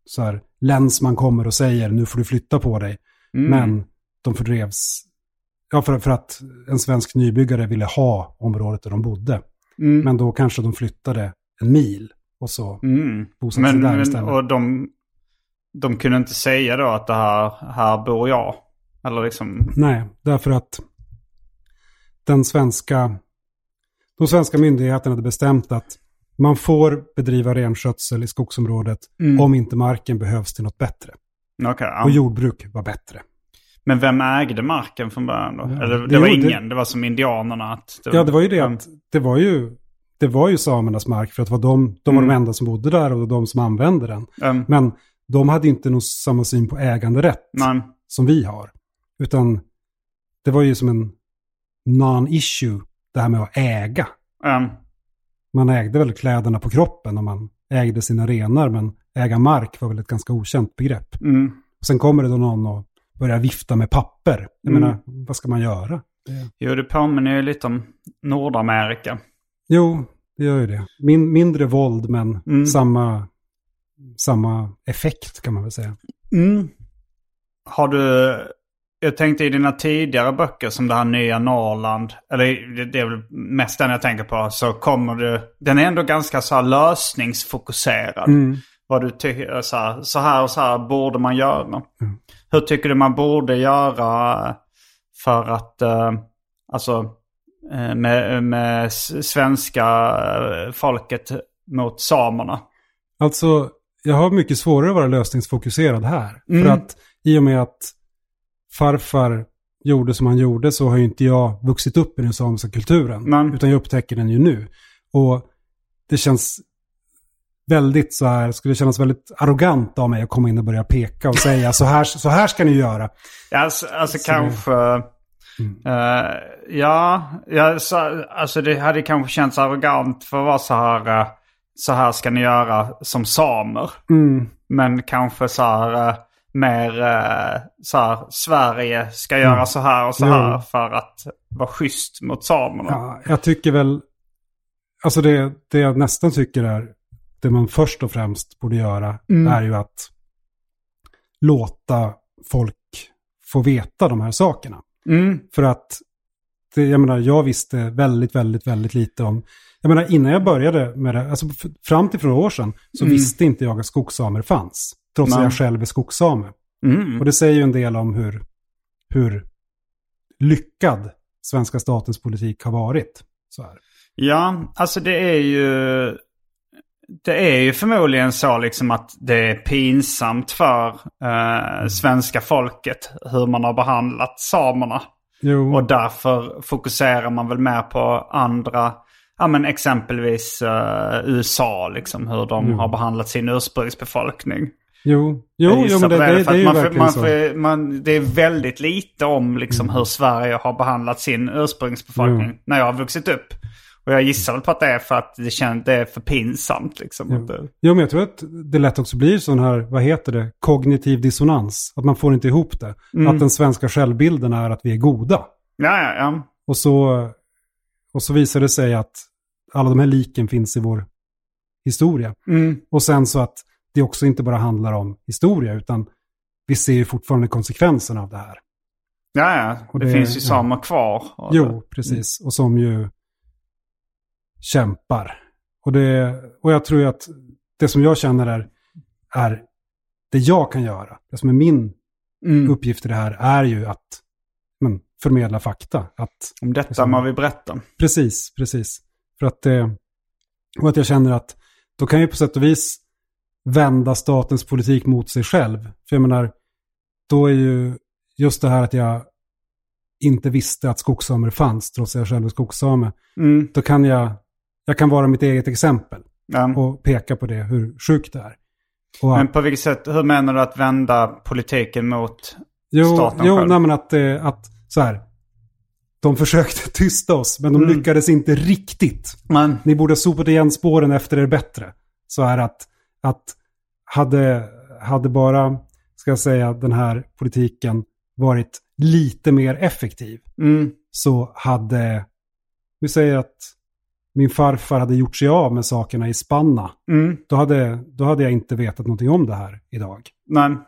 så här, länsman kommer och säger nu får du flytta på dig, Mm. men de fördrevs, ja för, för att en svensk nybyggare ville ha området där de bodde. Mm. Men då kanske de flyttade en mil och så Mm. bosatte sig där men, istället. och de, de kunde inte säga då att det här, här bor jag. Eller liksom, Nej, därför att den svenska, de svenska myndigheterna hade bestämt att man får bedriva renskötsel i skogsområdet Mm. om inte marken behövs till något bättre. okej. ja. Och jordbruk var bättre. Men vem ägde marken från början då? Ja, Eller det det var ingen, det var som indianerna. Att Ja, det var ju det Mm. att det var ju, det var ju samernas mark för att det var de, de var Mm. de enda som bodde där och de som använde den. Um, Men de hade inte nog samma syn på äganderätt men, som vi har. Utan det var ju som en non-issue, det här med att äga. um, Man ägde väl kläderna på kroppen och man ägde sina renar, men äga mark var väl ett ganska okänt begrepp. mm, Och sen kommer det då någon och börjar vifta med papper. Jag Mm. menar, vad ska man göra? Det... jo, det påminner ju lite om Nordamerika. Jo, det gör ju det. Min, mindre våld, men Mm. samma, samma effekt kan man väl säga. Mm. Har du... Jag tänkte i dina tidigare böcker som det här nya Norrland, eller det, det är väl mest den jag tänker på, så kommer du... Den är ändå ganska så här lösningsfokuserad. Mm. Vad du tycker, så här, så här och så här borde man göra. Hur tycker du man borde göra för att, eh, alltså, eh, med, med svenska eh, folket mot samerna? Alltså, jag har mycket svårare att vara lösningsfokuserad här. Mm. För att i och med att farfar gjorde som han gjorde så har ju inte jag vuxit upp i den samiska kulturen. Men- Utan jag upptäcker den ju nu. Och det känns väldigt så här, skulle kännas väldigt arrogant av mig att komma in och börja peka och säga så här, så här ska ni göra. Alltså, alltså Så kanske... Mm. eh, ja, ja så, alltså det hade kanske känts arrogant för att vara så här... eh, så här ska ni göra som samer. Mm. Men kanske så här eh, mer eh, så här Sverige ska göra så här och så Mm. Här för att vara schysst mot samerna. Ja, jag tycker väl, alltså det, det jag nästan tycker är, det man först och främst borde göra Mm. är ju att låta folk få veta de här sakerna. Mm, För att, det, jag menar, jag visste väldigt, väldigt, väldigt lite om, jag menar innan jag började med det, alltså fram till för några år sedan, så Mm. visste inte jag att skogssamer fanns. Trots att Nej. jag själv är skogssame. mm, Och det säger ju en del om hur, hur lyckad svenska statens politik har varit. Så här. Ja, alltså det är ju... Det är ju förmodligen så liksom att det är pinsamt för eh, svenska folket hur man har behandlat samerna. Jo, Och därför fokuserar man väl mer på andra, ja men exempelvis eh, USA liksom, hur de Mm. har behandlat sin ursprungsbefolkning. Jo, Jag jo, jo men det, det, för det är att ju man verkligen man så. man, Det är väldigt lite om liksom hur Sverige har behandlat sin ursprungsbefolkning Mm. när jag har vuxit upp. Och jag gissar väl på att det är för att det, känns, det är för pinsamt liksom. Det, Jo, men jag tror att det lätt också blir sån här, vad heter det, kognitiv dissonans. Att man får inte ihop det. Mm. Att den svenska självbilden är att vi är goda. ja, ja, ja. Och så, och så visar det sig att alla de här liken finns i vår historia. Mm. Och sen så att det också inte bara handlar om historia, utan vi ser ju fortfarande konsekvenserna av det här. Ja, ja. Det, det- finns ju ja. samer kvar. Jo, precis. Och som ju kämpar. Och, det, och jag tror ju att det som jag känner är, är det jag kan göra. Det som är min Mm. uppgift i det här är ju att men, förmedla fakta. Att, Om detta Liksom- må vi berätta. precis, precis. För att det, och att jag känner att då kan jag på sätt och vis vända statens politik mot sig själv. För jag menar, då är ju just det här att jag inte visste att skogssamer fanns, trots att jag själv är skogssame. Mm. Då kan jag, jag kan vara mitt eget exempel Ja. och peka på det, hur sjukt det är. Och Men på vilket sätt, hur menar du att vända politiken mot... jo, staten jo själv? nej, men att, eh, att så här, de försökte tysta oss, men de Mm. lyckades inte riktigt. Men, Ni borde ha sopat igen spåren efter er bättre. Så är att, att hade, hade bara, ska jag säga, den här politiken varit lite mer effektiv mm, så hade, vi säger att min farfar hade gjort sig av med sakerna i Spanna. mm, Då hade, då hade jag inte vetat någonting om det här idag. men,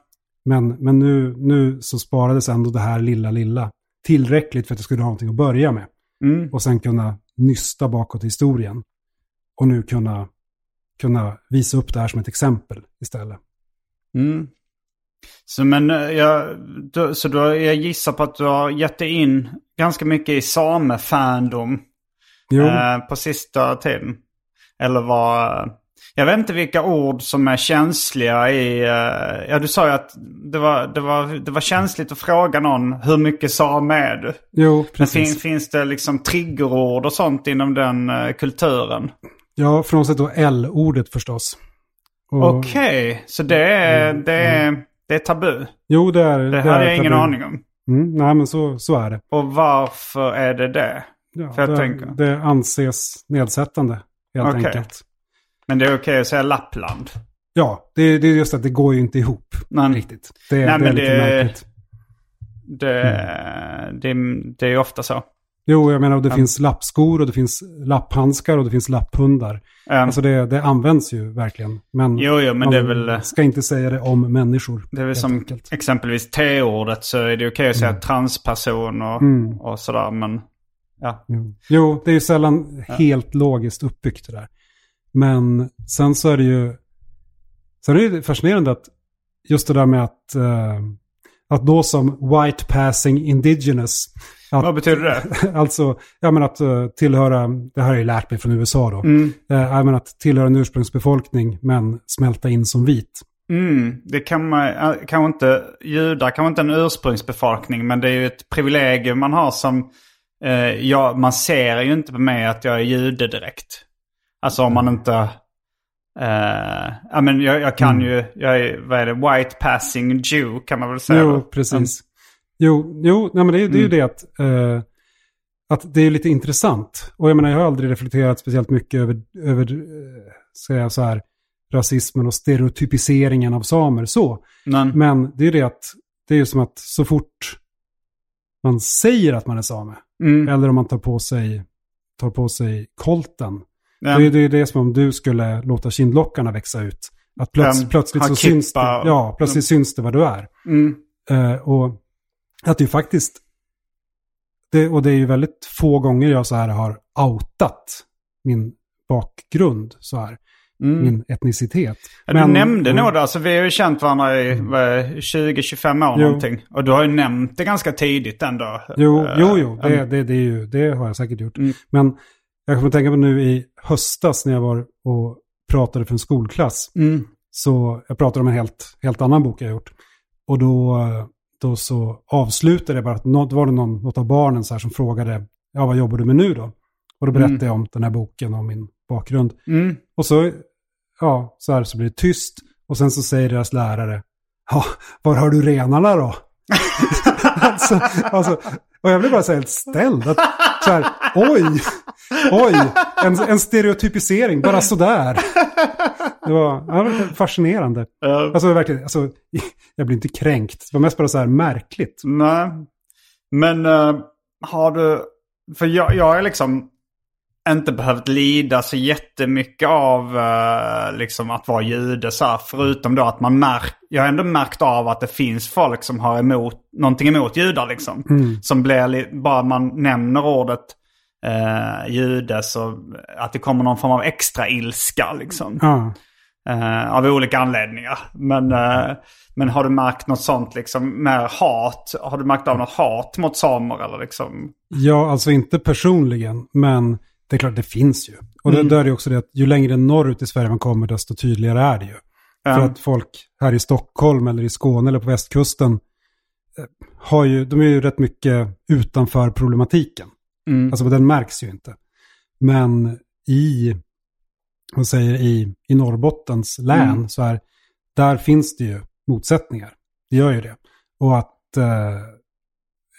Men, men nu, nu så sparades ändå det här lilla, lilla tillräckligt för att jag skulle ha någonting att börja med. mm, Och sen kunna nysta bakåt i historien. Och nu kunna, kunna visa upp det här som ett exempel istället. mm. Så men eh, jag, du, så du, jag gissar på att du har gett dig in ganska mycket i same-fandom eh, på sista tiden. Eller vad... Jag vet inte vilka ord som är känsliga i... eh, ja, du sa ju att det var, det, var, det var känsligt att fråga någon hur mycket same är du? Jo, Men precis. fin, finns det liksom triggerord och sånt inom den eh, kulturen? Ja, frånsett då L-ordet förstås. Okej, så det är, det, är, det är tabu? Jo, det är Det är hade jag ingen aning om. Mm, nej, men så, så är det. Och varför är det det? Ja, För jag det, tänker. det anses nedsättande, helt Okej. enkelt. Men det är okej att säga Lappland? Ja, det, det är just att det går ju inte ihop Men, riktigt. Det, Nej, det är men lite det- märkligt. Det, det, det är ofta så. Jo, jag menar, och det Ja. finns lappskor och det finns lapphandskar och det finns lapphundar. Um, Alltså det, det används ju verkligen. Men jo, jo, men det är väl... ska inte säga det om människor. Det är väl som enkelt. exempelvis T-ordet så är det okej att säga transperson och, Mm. och sådär. Men ja. Jo. jo, det är ju sällan helt logiskt uppbyggt det där. Men sen så är det ju... Sen är det fascinerande att just det där med att... eh, att då som white passing indigenous. Att, Vad betyder det? Alltså, ja men att eh, tillhöra, det här har jag lärt mig från USA då. Mm. Eh, men att tillhöra en ursprungsbefolkning men smälta in som vit. Mm, det kan man kanske inte, judar kanske inte en ursprungsbefolkning men det är ju ett privilegium man har som, eh, ja, man ser ju inte på mig att jag är jude direkt. Alltså om man inte, eh, ja men jag, jag kan Mm. ju, jag är, vad är det, white passing Jew kan man väl säga. Jo, då. precis. Jo, jo nej, men det, är- det är ju det att, eh, att det är lite intressant. Och jag menar, jag har aldrig reflekterat speciellt mycket över, över eh, ska jag så här, rasismen och stereotypiseringen av samer så. Men, Men det är ju det att det är ju som att så fort man säger att man är same, mm, eller om man tar på sig, tar på sig kolten, det, är- det är det som om du skulle låta kindlockarna växa ut. Att plöts, Um, plötsligt så syns det, ja, plötsligt syns det vad du är. mm, Eh, och att det faktiskt, det, och det är ju väldigt få gånger jag så här har outat min bakgrund så här, mm. min etnicitet. Ja, du Men- nämnde mm. det. Alltså, vi har ju känt varandra i det, 20-25 år Jo. någonting. Och du har ju nämnt det ganska tidigt ändå. Jo, Eh, jo, jo, det, mm. det, det, är ju, det har jag säkert gjort. Mm. Men jag kommer att tänka på nu i höstas när jag var och pratade för en skolklass. Mm. Så jag pratade om en helt, helt annan bok jag gjort. Och då, då så avslutade jag bara att nå- då var det någon, något av barnen så här som frågade, ja vad jobbar du med nu då? Och då berättade Mm. jag om den här boken och min bakgrund. Mm. Och så, ja, så här så blir det tyst. Och sen så säger deras lärare, ja, var har du renarna då? alltså, alltså, och jag blev bara så helt ställd. Att, så här, oj, oj, en, en stereotypisering, bara sådär. Det var, ja, det var fascinerande. Eh, Alltså verkligen, alltså, jag blir inte kränkt. Det var mest bara så här märkligt. nej. Men eh, har du... För jag, jag har liksom inte behövt lida så jättemycket av eh, liksom att vara jude. Så här, förutom då att man märkt... Jag har ändå märkt av att det finns folk som har emot, någonting emot judar liksom. Mm. Som blir li- bara man nämner ordet eh, jude så att det kommer någon form av extra ilska liksom. Ja. Eh, av olika anledningar. Men, eh, men har du märkt något sånt liksom mer hat? Har du märkt av något hat mot samer eller liksom? ja, alltså inte personligen, men det är klart det finns ju. Och Mm. det, där är också det att ju längre norrut i Sverige man kommer, desto tydligare är det ju. För Ja. att folk här i Stockholm eller i Skåne eller på västkusten eh, har ju, de är ju rätt mycket utanför problematiken. Mm. Alltså den märks ju inte. Men i, vad säger i, i Norrbottens län Mm. så är, där finns det ju motsättningar. Det gör ju det. Och att, eh,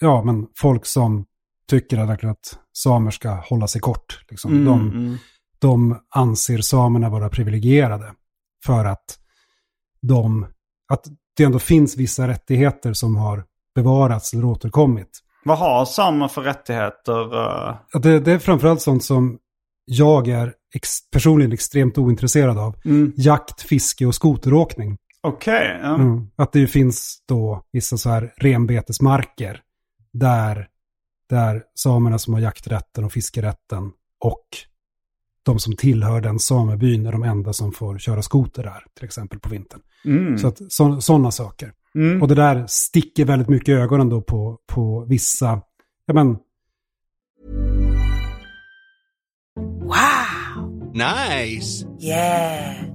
ja men folk som tycker att verkligen att samer ska hålla sig kort. Liksom. Mm, De, mm. de anser samerna vara privilegierade. För att de, att det ändå finns vissa rättigheter som har bevarats eller återkommit. Vad har samer för rättigheter? eh? Det, det är framförallt sånt som jag är ex, personligen extremt ointresserad av. Mm. Jakt, fiske och skoteråkning. Okej. ja. Mm. Att det finns då vissa så här renbetesmarker där, där samerna som har jakträtten och fiskerätten och de som tillhör den samebyn är de enda som får köra skoter där, till exempel på vintern. Mm. Så att sådana saker. Mm. Och det där sticker väldigt mycket i ögonen då på, på vissa, ja men, Nice. Yeah.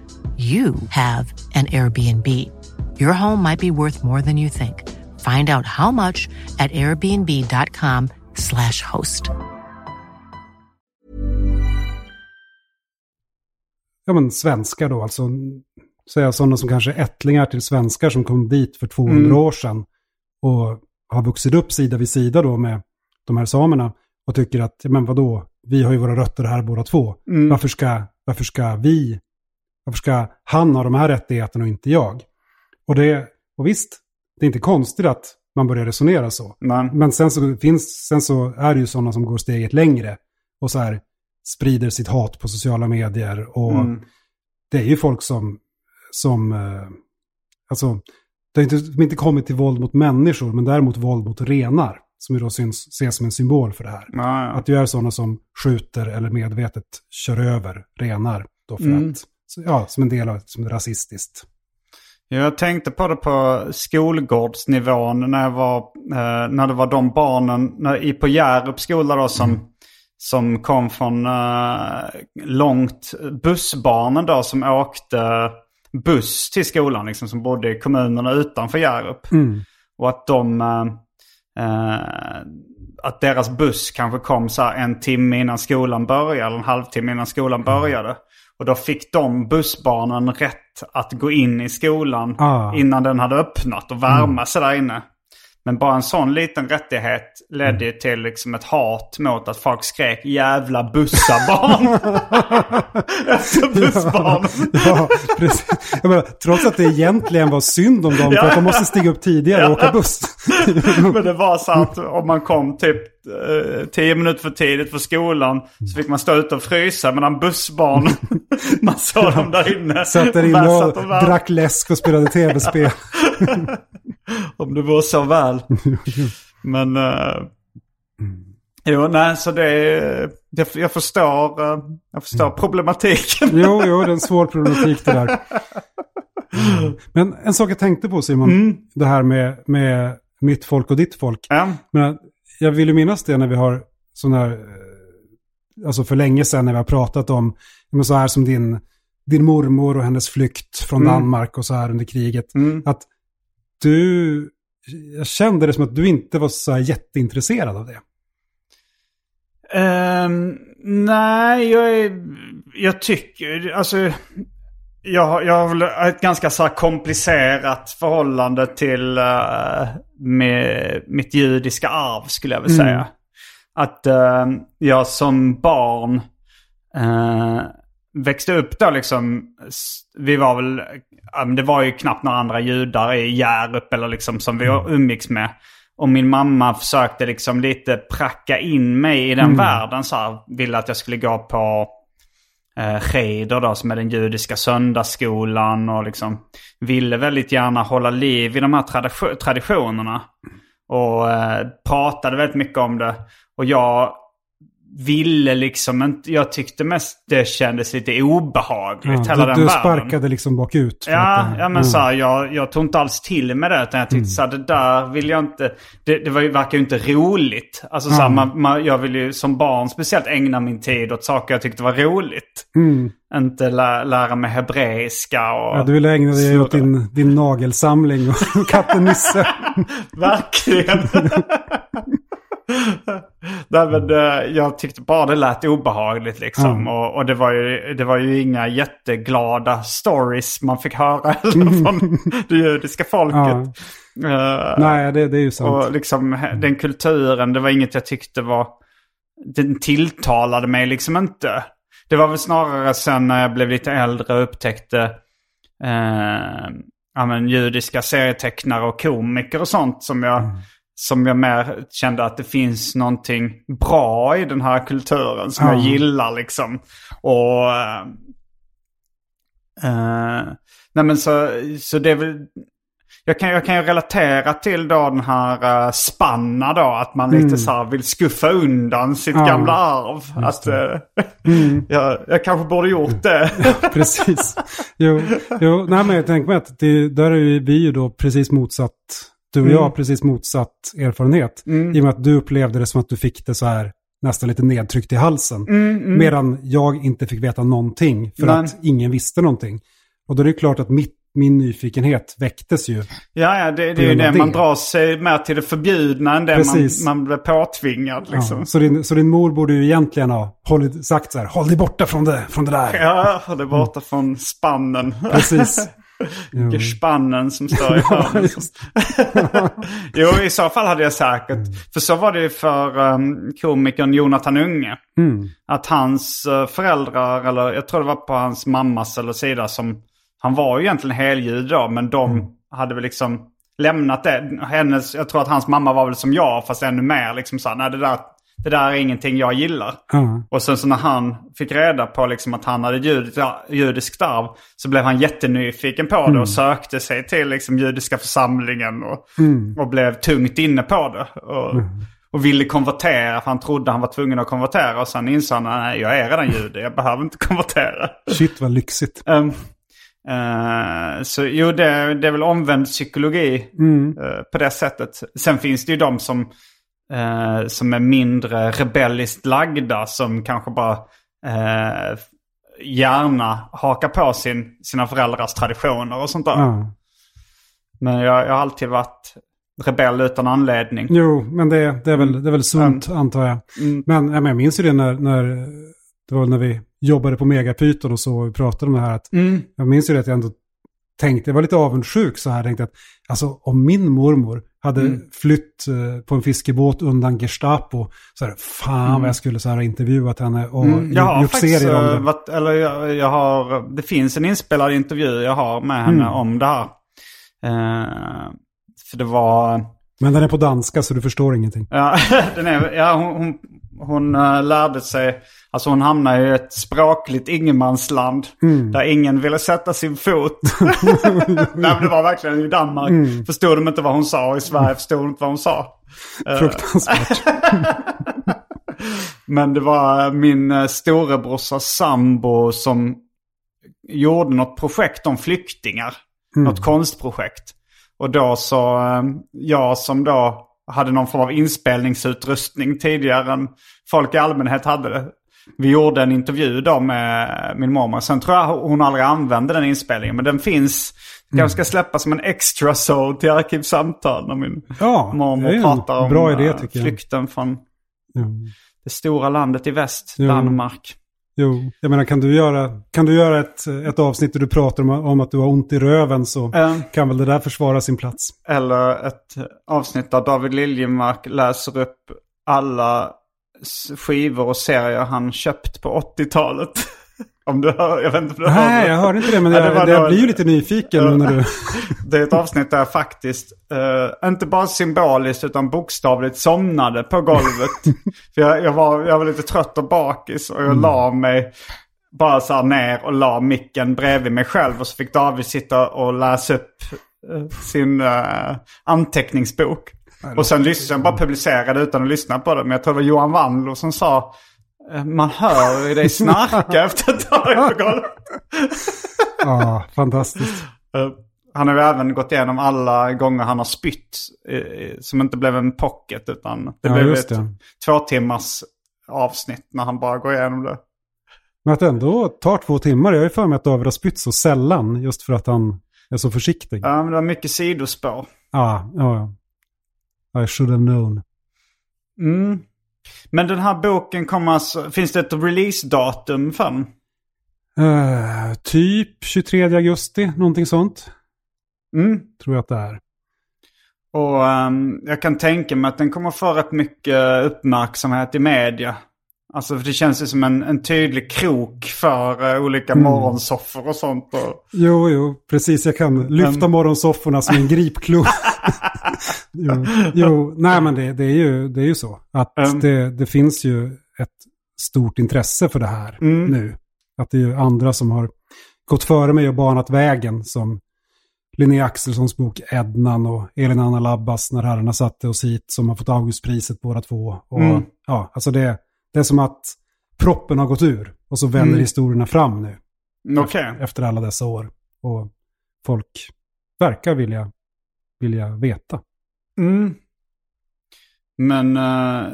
you have an Airbnb. Your home might be worth more than you think. Find out how much at airbnb.com slash host. Ja men svenskar då, alltså säga sådana som kanske är ättlingar till svenskar som kom dit för 200 Mm. år sedan och har vuxit upp sida vid sida då med de här samerna och tycker att, ja, men vadå, vi har ju våra rötter här båda två. Mm. Varför, ska, varför ska vi, varför ska han ha de här rättigheterna och inte jag? Och, det, och visst, det är inte konstigt att man börjar resonera så. Men, Men sen så, finns, sen så är det ju sådana som går steget längre och så här sprider sitt hat på sociala medier. Och mm. det är ju folk som, som eh, alltså, det har inte, de inte kommit till våld mot människor, men däremot våld mot renar. Som ju då syns, ses som en symbol för det här. ja, ja. Att det är sådana som skjuter eller medvetet kör över renar. Då för Mm. att, ja, som en del av som rasistiskt. Jag tänkte på det på skolgårdsnivån när, jag var, eh, när det var de barnen när, i, på Hjärup skola då som, som kom från eh, långt, bussbarnen då som åkte buss till skolan liksom som bodde i kommunerna utanför Hjärup. Mm. Och att de, eh, eh, att deras buss kanske kom så en timme innan skolan började eller en halvtimme innan skolan började. Och då fick de bussbarnen rätt att gå in i skolan Ah. innan den hade öppnat och värma sig där inne. Men bara en sån liten rättighet ledde ju till liksom ett hat mot att folk skrek jävla bussarbarn. Efter bussbarn. Ja, precis. Jag menar, trots att det egentligen var synd om dem för att de måste stiga upp tidigare och åka buss. Men det var så att om man kom typ eh, tio minuter för tidigt för skolan så fick man stå ute och frysa medan bussbarn, man såg dem där inne. Satt där inne och och drack läsk och spelade tv-spel. Om det vore så väl. Men... Uh, jo, nej, så det är... Jag, jag förstår, eh, jag förstår problematiken. Jo, jo, det är en svår problematik det där. Mm. Men en sak jag tänkte på Simon, det här med, med mitt folk och ditt folk. Ja. Men jag vill ju minnas det när vi har sådana här, eh, alltså för länge sedan när vi har pratat om, men så här som din, din mormor och hennes flykt från Mm. Danmark och så här under kriget. Mm. Att du, jag kände det som att du inte var så här jätteintresserad av det. Ehm, nej, jag, är, jag tycker, alltså... Jag, har- jag har väl ett ganska så komplicerat förhållande till eh, med mitt judiska arv skulle jag vilja Mm. säga. Att eh, jag som barn eh, växte upp då liksom. Vi var väl, det var ju knappt några andra judar i Hjärup eller liksom som vi umgicks med. Och min mamma försökte liksom lite pracka in mig i den världen så här. Ville att jag skulle gå på eh, Cheder då som är den judiska söndagsskolan och liksom ville väldigt gärna hålla liv i de här tradition- traditionerna. och eh, pratade väldigt mycket om det. Och jag ville liksom inte, jag tyckte mest det kändes lite obehagligt. Ja, hela du, den du världen. sparkade liksom bakut. Ja, eh, ja men mm. så här, jag, jag tog inte alls till med det. Utan jag tyckte så här, det där vill jag inte... Det, det var ju, verkar ju inte roligt. Alltså så här, Mm. man, man, jag vill ju som barn speciellt ägna min tid åt saker jag tyckte var roligt. Inte lä, lära mig hebreiska och... Mm. Ja, du ville ägna dig åt din, din nagelsamling och katten Nisse. Verkligen. Nej, men, eh, jag tyckte bara det lät obehagligt liksom. Mm. Och, och det, var ju, det var ju inga jätteglada stories man fick höra från det judiska folket. Eh, Nej, det, det är ju sant. och liksom den kulturen, det var inget jag tyckte var... Den tilltalade mig liksom inte. Det var väl snarare sen när jag blev lite äldre och upptäckte eh, ja, men, judiska serietecknare och komiker och sånt som jag, som jag mer kände att det finns någonting bra i den här kulturen som jag Ja. gillar liksom. Och... Eh, nej men så, så det är väl... Jag kan, jag kan ju relatera till då den här uh, spanna då. Att man lite så här vill skuffa undan sitt Ja, gamla arv. Att, eh, jag, jag kanske borde gjort det. Precis. Jo, jo nej, men jag tänker mig att det, där är vi ju då precis motsatt. Du och jag har precis motsatt erfarenhet. I och med att du upplevde det som att du fick det så här nästan lite nedtryckt i halsen. Medan jag inte fick veta någonting för Nej. att ingen visste någonting. Och då är det klart att mitt, min nyfikenhet väcktes ju. Ja, ja det, det är ju det. av Man det. drar sig mer till det förbjudna än det man, Precis. man blir påtvingad. Liksom. Ja, så, din, så din mor borde ju egentligen ha hållit, sagt så här, håll dig borta från det, från det där. Ja, det är borta från spannen. Precis. Jo. Spannen som står i hörnet. Jo, i så fall hade jag säkert. För så var det ju för um, komikern Jonathan Unge. Mm. Att hans eh, föräldrar, eller jag tror det var på hans mammas eller sida som... Han var ju egentligen helljud då, men de Mm. hade väl liksom lämnat det. Hennes, jag tror att hans mamma var väl som jag, fast ännu mer liksom så här, nej det där, det där är ingenting jag gillar. Ja. Och sen så när han fick reda på liksom att han hade jud, judiskt arv så blev han jättenyfiken på det och sökte sig till liksom judiska församlingen och, och blev tungt inne på det. Och, och ville konvertera för han trodde han var tvungen att konvertera och sen insåg han att jag är redan jude, jag behöver inte konvertera. Shit vad lyxigt. Um, eh, så jo, det, det är väl omvänd psykologi eh, på det sättet. Sen finns det ju de som, eh, som är mindre rebelliskt lagda som kanske bara eh, gärna hakar på sin, sina föräldrars traditioner och sånt där. Ja. Men jag, jag har alltid varit rebell utan anledning. Jo, men det, det, är, väl, det är väl sunt antar jag. Men, ja, men jag minns ju det när, när, det var när vi jobbade på Megapyton och så och vi pratade om det här. Att, Jag minns ju det att jag ändå tänkte, jag var lite avundsjuk så här, tänkte att alltså om min mormor hade flytt eh, på en fiskebåt undan Gestapo, så här, fan vad jag skulle så här, intervjuat henne och Mm, jag har gjort faktiskt serier om eh, det. varit, eller jag, jag har, det finns en inspelad intervju jag har med henne Mm. om det här. Eh, för det var, Men den är på danska så du förstår ingenting. ja, den är, ja hon, hon, hon eh, lärde sig, alltså hon hamnade i ett språkligt ingenmansland. Mm. Där ingen ville sätta sin fot. Nej men det var verkligen i Danmark. Mm. Förstod de inte vad hon sa i Sverige förstod de inte vad hon sa. Fruktansvärt. Men det var min eh, storebrorsas sambo som gjorde något projekt om flyktingar. Något konstprojekt. Och då så, eh, jag som då hade någon form av inspelningsutrustning tidigare än folk i allmänhet hade det. Vi gjorde en intervju då med min mormor. Sen tror jag hon aldrig använde den inspelningen. Men den finns. Den kanske ska släppas som en extra så till Arkivsamtal. När min Ja, mormor pratar om idé eh, jag. flykten från Ja. det stora landet i väst, Jo. Danmark. Jo, jag menar kan du göra, kan du göra ett, ett avsnitt där du pratar om, om att du har ont i röven så Eh, kan väl det där försvara sin plats. Eller ett avsnitt där David Liljemark läser upp alla skivor och serier han köpt på 80-talet. Om du hör, jag vet inte om hör Nej, jag hörde inte det, men Ja, jag, det var jag blir ju lite nyfiken när du... Det är ett avsnitt där jag faktiskt, eh, inte bara symboliskt utan bokstavligt somnade på golvet. För jag, jag, var, jag var lite trött och bakis och jag la mig bara så här ner och la micken bredvid mig själv. Och så fick David sitta och läsa upp eh, sin eh, anteckningsbok. Och sen lyssnade jag bara publicerade utan att lyssna på det. Men jag tror det var Johan Wandlo som sa man hör ju dig snarka efter ett tag på golvet. Ja, fantastiskt. Eh, Han har ju även gått igenom alla gånger han har spytt. eh, Som inte blev en pocket utan det Ja, blev ett det. två timmars avsnitt när han bara går igenom det. Men att det ändå tar två timmar. Jag ju för mig att David har spytt så sällan. Just för att han är så försiktig. Ja, Ja, men det var mycket sidospår. ja, ja. I should have known. Mm. Men den här boken kommer alltså, finns det ett releasedatum för den? Eh, typ 23 augusti, någonting sånt. Mm. Tror jag att det är. Och ehm, jag kan tänka mig att den kommer få rätt mycket uppmärksamhet i media. Alltså för det känns ju som en, en tydlig krok för eh, olika morgonsoffor och sånt. Och, Jo, jo, precis. Jag kan lyfta morgonsofforna som en gripklo. jo, jo, nej men det, det, är ju, det är ju så. Att Mm. det, det finns ju ett stort intresse för det här Mm. nu. Att det är ju andra som har gått före mig och banat vägen. Som Linnea Axelssons bok Ednan och Elin Anna Labbas När herrarna satte oss hit. Som har fått Augustpriset båda två. Och, Mm. ja, alltså det, det är som att proppen har gått ur. Och så vänder Mm. historierna fram nu Okej. efter alla dessa år. Och folk verkar vilja, vilja veta. Mm. Men uh,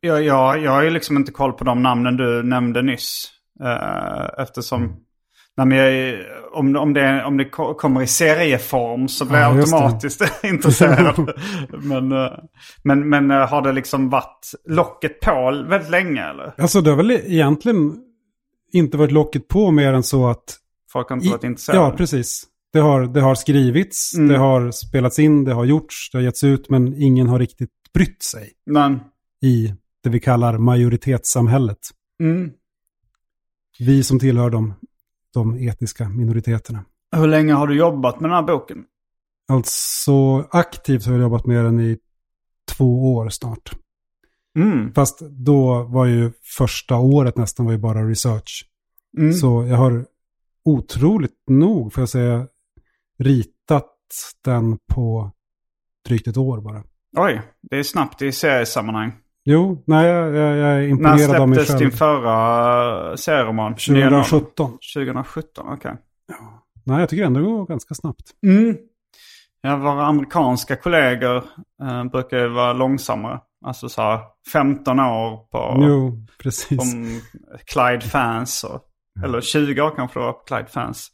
jag, jag, jag har ju liksom inte koll på de namnen du nämnde nyss. Uh, eftersom nej, men jag, om, om, det, om det ko- kommer i serieform så blir Ja, jag automatiskt intresserad. men eh, men, men har det liksom varit locket på väldigt länge eller? Alltså det har väl egentligen inte varit locket på mer än så att... Folk har inte varit I, intresserade? ja, precis. Det har, det har skrivits, Mm. det har spelats in, det har gjorts, det har getts ut, men ingen har riktigt brytt sig Men, i det vi kallar majoritetssamhället. mm. Vi som tillhör de, de etniska minoriteterna. Hur länge har du jobbat med den här boken? Alltså aktivt har jag jobbat med den i två år snart. Mm. Fast då var ju första året nästan var ju bara research. Mm. Så jag har otroligt nog, får jag säga, ritat den på drygt ett år bara. Oj, det är snabbt i seriesammanhang. Jo, nej, jag, jag, jag är När imponerad av mig släpptes själv. din förra serieroman? 2017. 2017, okej. Nej, jag tycker ändå det går ganska snabbt. Mm. Ja, våra amerikanska kollegor eh, brukar ju vara långsammare. Alltså så här 15 år på, Jo, precis. om Clyde Fans. Och, eller 20 år kanske det var på Clyde Fans.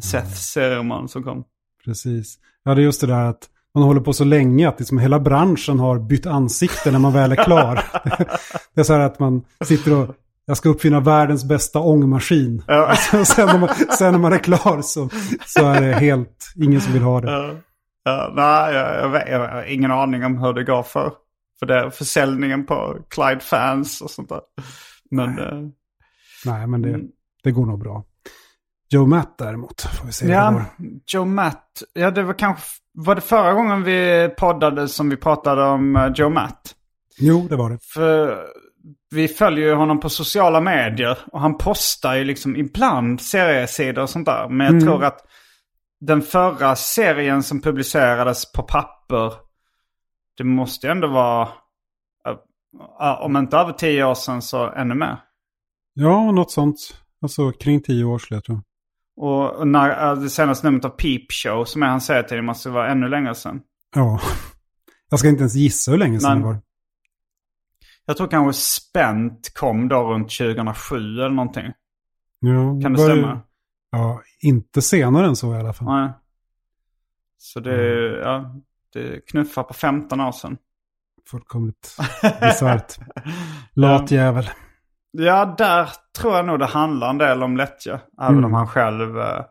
Seth serieroman som kom. Precis. Ja, det är just det där att man håller på så länge att liksom hela branschen har bytt ansikte när man väl är klar. det är så här att man sitter och jag ska uppfinna världens bästa ångmaskin. Ja. Och sen, när man, sen när man är klar så, så är det helt ingen som vill ha det. Ja, ja, nej, jag, jag, jag har ingen aning om hur det går för, för det, försäljningen på Clyde Fans och sånt där. Men eh, Nej, men det, Mm. det går nog bra. Joe Matt däremot, får vi se ja. Joe Matt. Ja, det var kanske, var det förra gången vi poddade som vi pratade om eh, Joe Matt? Jo, det var det. För vi följer ju honom på sociala medier och han postar ju liksom ibland seriesidor och sånt där. Men jag Mm. tror att den förra serien som publicerades på papper, det måste ju ändå vara, eh, om inte över tio år sedan så ännu mer. Ja, något sånt. Alltså kring tio år skulle jag tro. Och när, eh, det senaste numret av Peep Show som är hans serietidning måste vara ännu längre sedan. Ja. Jag ska inte ens gissa hur länge sedan Nej. det var. Jag tror kanske Spent kom då runt 2007 eller någonting. Ja, Kan det stämma? Ja, inte senare än så i alla fall. Nej. Så det, ja, det knuffar på 15 år sedan. Fullkomligt bisarrt. Lat jävel. Ja, där tror jag nog det handlar en del om lättja. Även Mm. om han själv eh,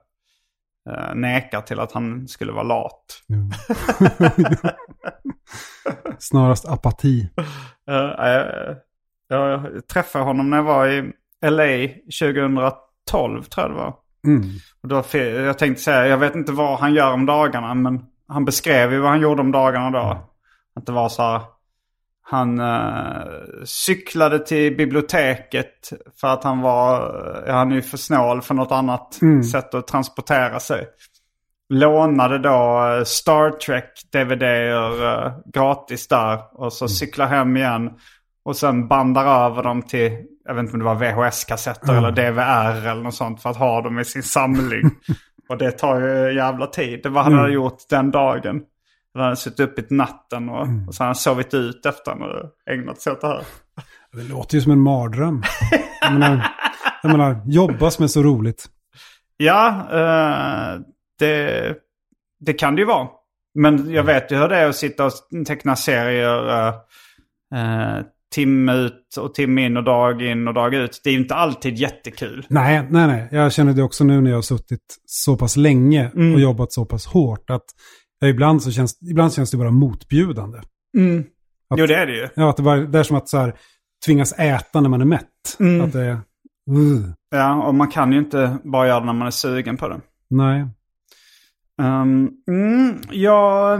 eh, nekar till att han skulle vara lat. Jo. Snarast apati. Eh, eh, jag träffade honom när jag var i LA 2012 tror jag det var. Mm. Och då, jag tänkte säga, jag vet inte vad han gör om dagarna, men han beskrev ju vad han gjorde om dagarna då. Att det var så här, han eh, cyklade till biblioteket för att han var, eh, han är ju för snål för något annat Mm. sätt att transportera sig. lånade då eh, Star Trek DVD-er eh, gratis där. Och så cyklar hem igen. Och sen bandar över dem till, jag vet inte om det var VHS-kassetter eller DVR eller något sånt för att ha dem i sin samling. och det tar ju jävla tid. Det var han hade gjort den dagen. Han hade suttit upp i natten och, och så hade han sovit ut efter hade ägnat sig åt det här. Det låter ju som en mardröm. jag, menar, jag menar, jobba som är så roligt. Ja, eh, det, det kan det ju vara. Men jag vet ju hur det är att sitta och teckna serier eh, eh, timme ut och timme in och dag in och dag ut. Det är ju inte alltid jättekul. Nej, nej, nej. Jag känner det också nu när jag har suttit så pass länge Mm. och jobbat så pass hårt. att ibland, så känns, ibland känns det bara motbjudande. Att- Jo, det är det ju. Ja, att det, bara, det är som att så här, tvingas äta när man är mätt. Mm. Att det är... Uh, Ja, och man kan ju inte bara göra det när man är sugen på det. nej. Um, mm, ja,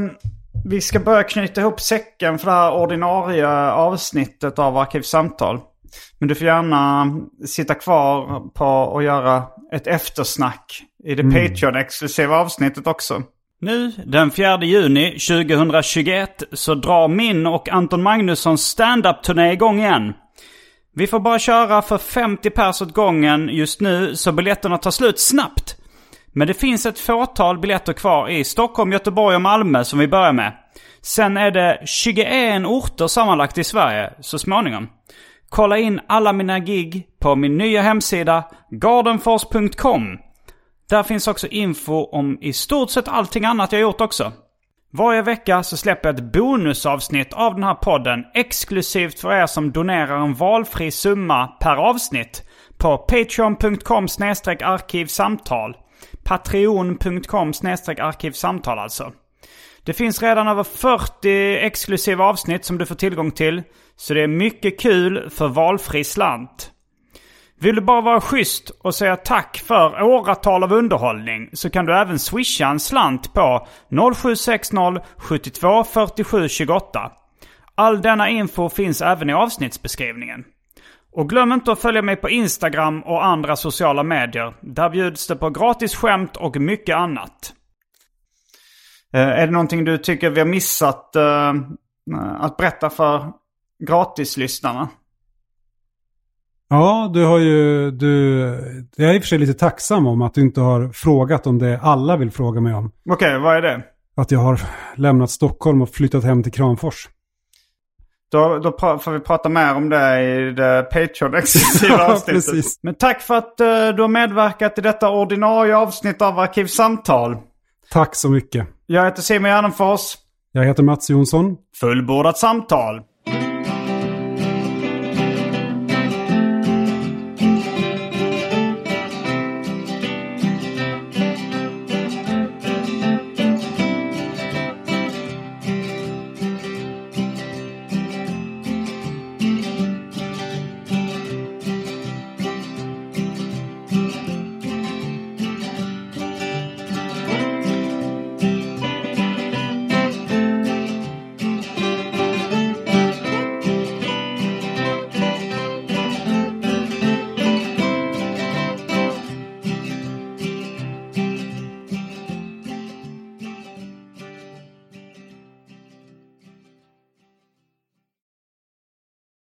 vi ska börja knyta ihop säcken för det här ordinarie avsnittet av Arkivsamtal. Men du får gärna sitta kvar på och göra ett eftersnack i det Patreon-exklusiva avsnittet också. Nu, den 4 juni 2021, så drar min och Anton Magnussons standup-turné igång igen. Vi får bara köra för 50 pers åt gången just nu, så biljetterna tar slut snabbt. Men det finns ett fåtal biljetter kvar i Stockholm, Göteborg och Malmö som vi börjar med. Sen är det 21 orter sammanlagt i Sverige så småningom. Kolla in alla mina gig på min nya hemsida gardenfors.com. Där finns också info om i stort sett allting annat jag gjort också. Varje vecka så släpper jag ett bonusavsnitt av den här podden exklusivt för er som donerar en valfri summa per avsnitt på patreon.com arkivsamtal. Patreon.com arkivsamtal alltså. Det finns redan över 40 exklusiva avsnitt som du får tillgång till. Så det är mycket kul för valfri slant. Vill du bara vara schysst och säga tack för åratal av underhållning så kan du även swisha en slant på 0760 72 47 28. All denna info finns även i avsnittsbeskrivningen. Och glöm inte att följa mig på Instagram och andra sociala medier. Där bjuds det på gratis skämt och mycket annat. Eh, är det någonting du tycker vi har missat eh, att berätta för gratislyssnarna? Ja, du har ju... Du, jag är i och för sig lite tacksam om att du inte har frågat om det alla vill fråga mig om. Okej, vad är det? Att jag har lämnat Stockholm och flyttat hem till Kramfors. Då, då får vi prata mer om det i det Patreon-exklusiva avsnittet. precis. Men tack för att eh, du har medverkat i detta ordinarie avsnitt av Arkivsamtal. Tack så mycket. Jag heter Simon Gärdenfors. Jag heter Mats Jonsson. Fullbordat samtal.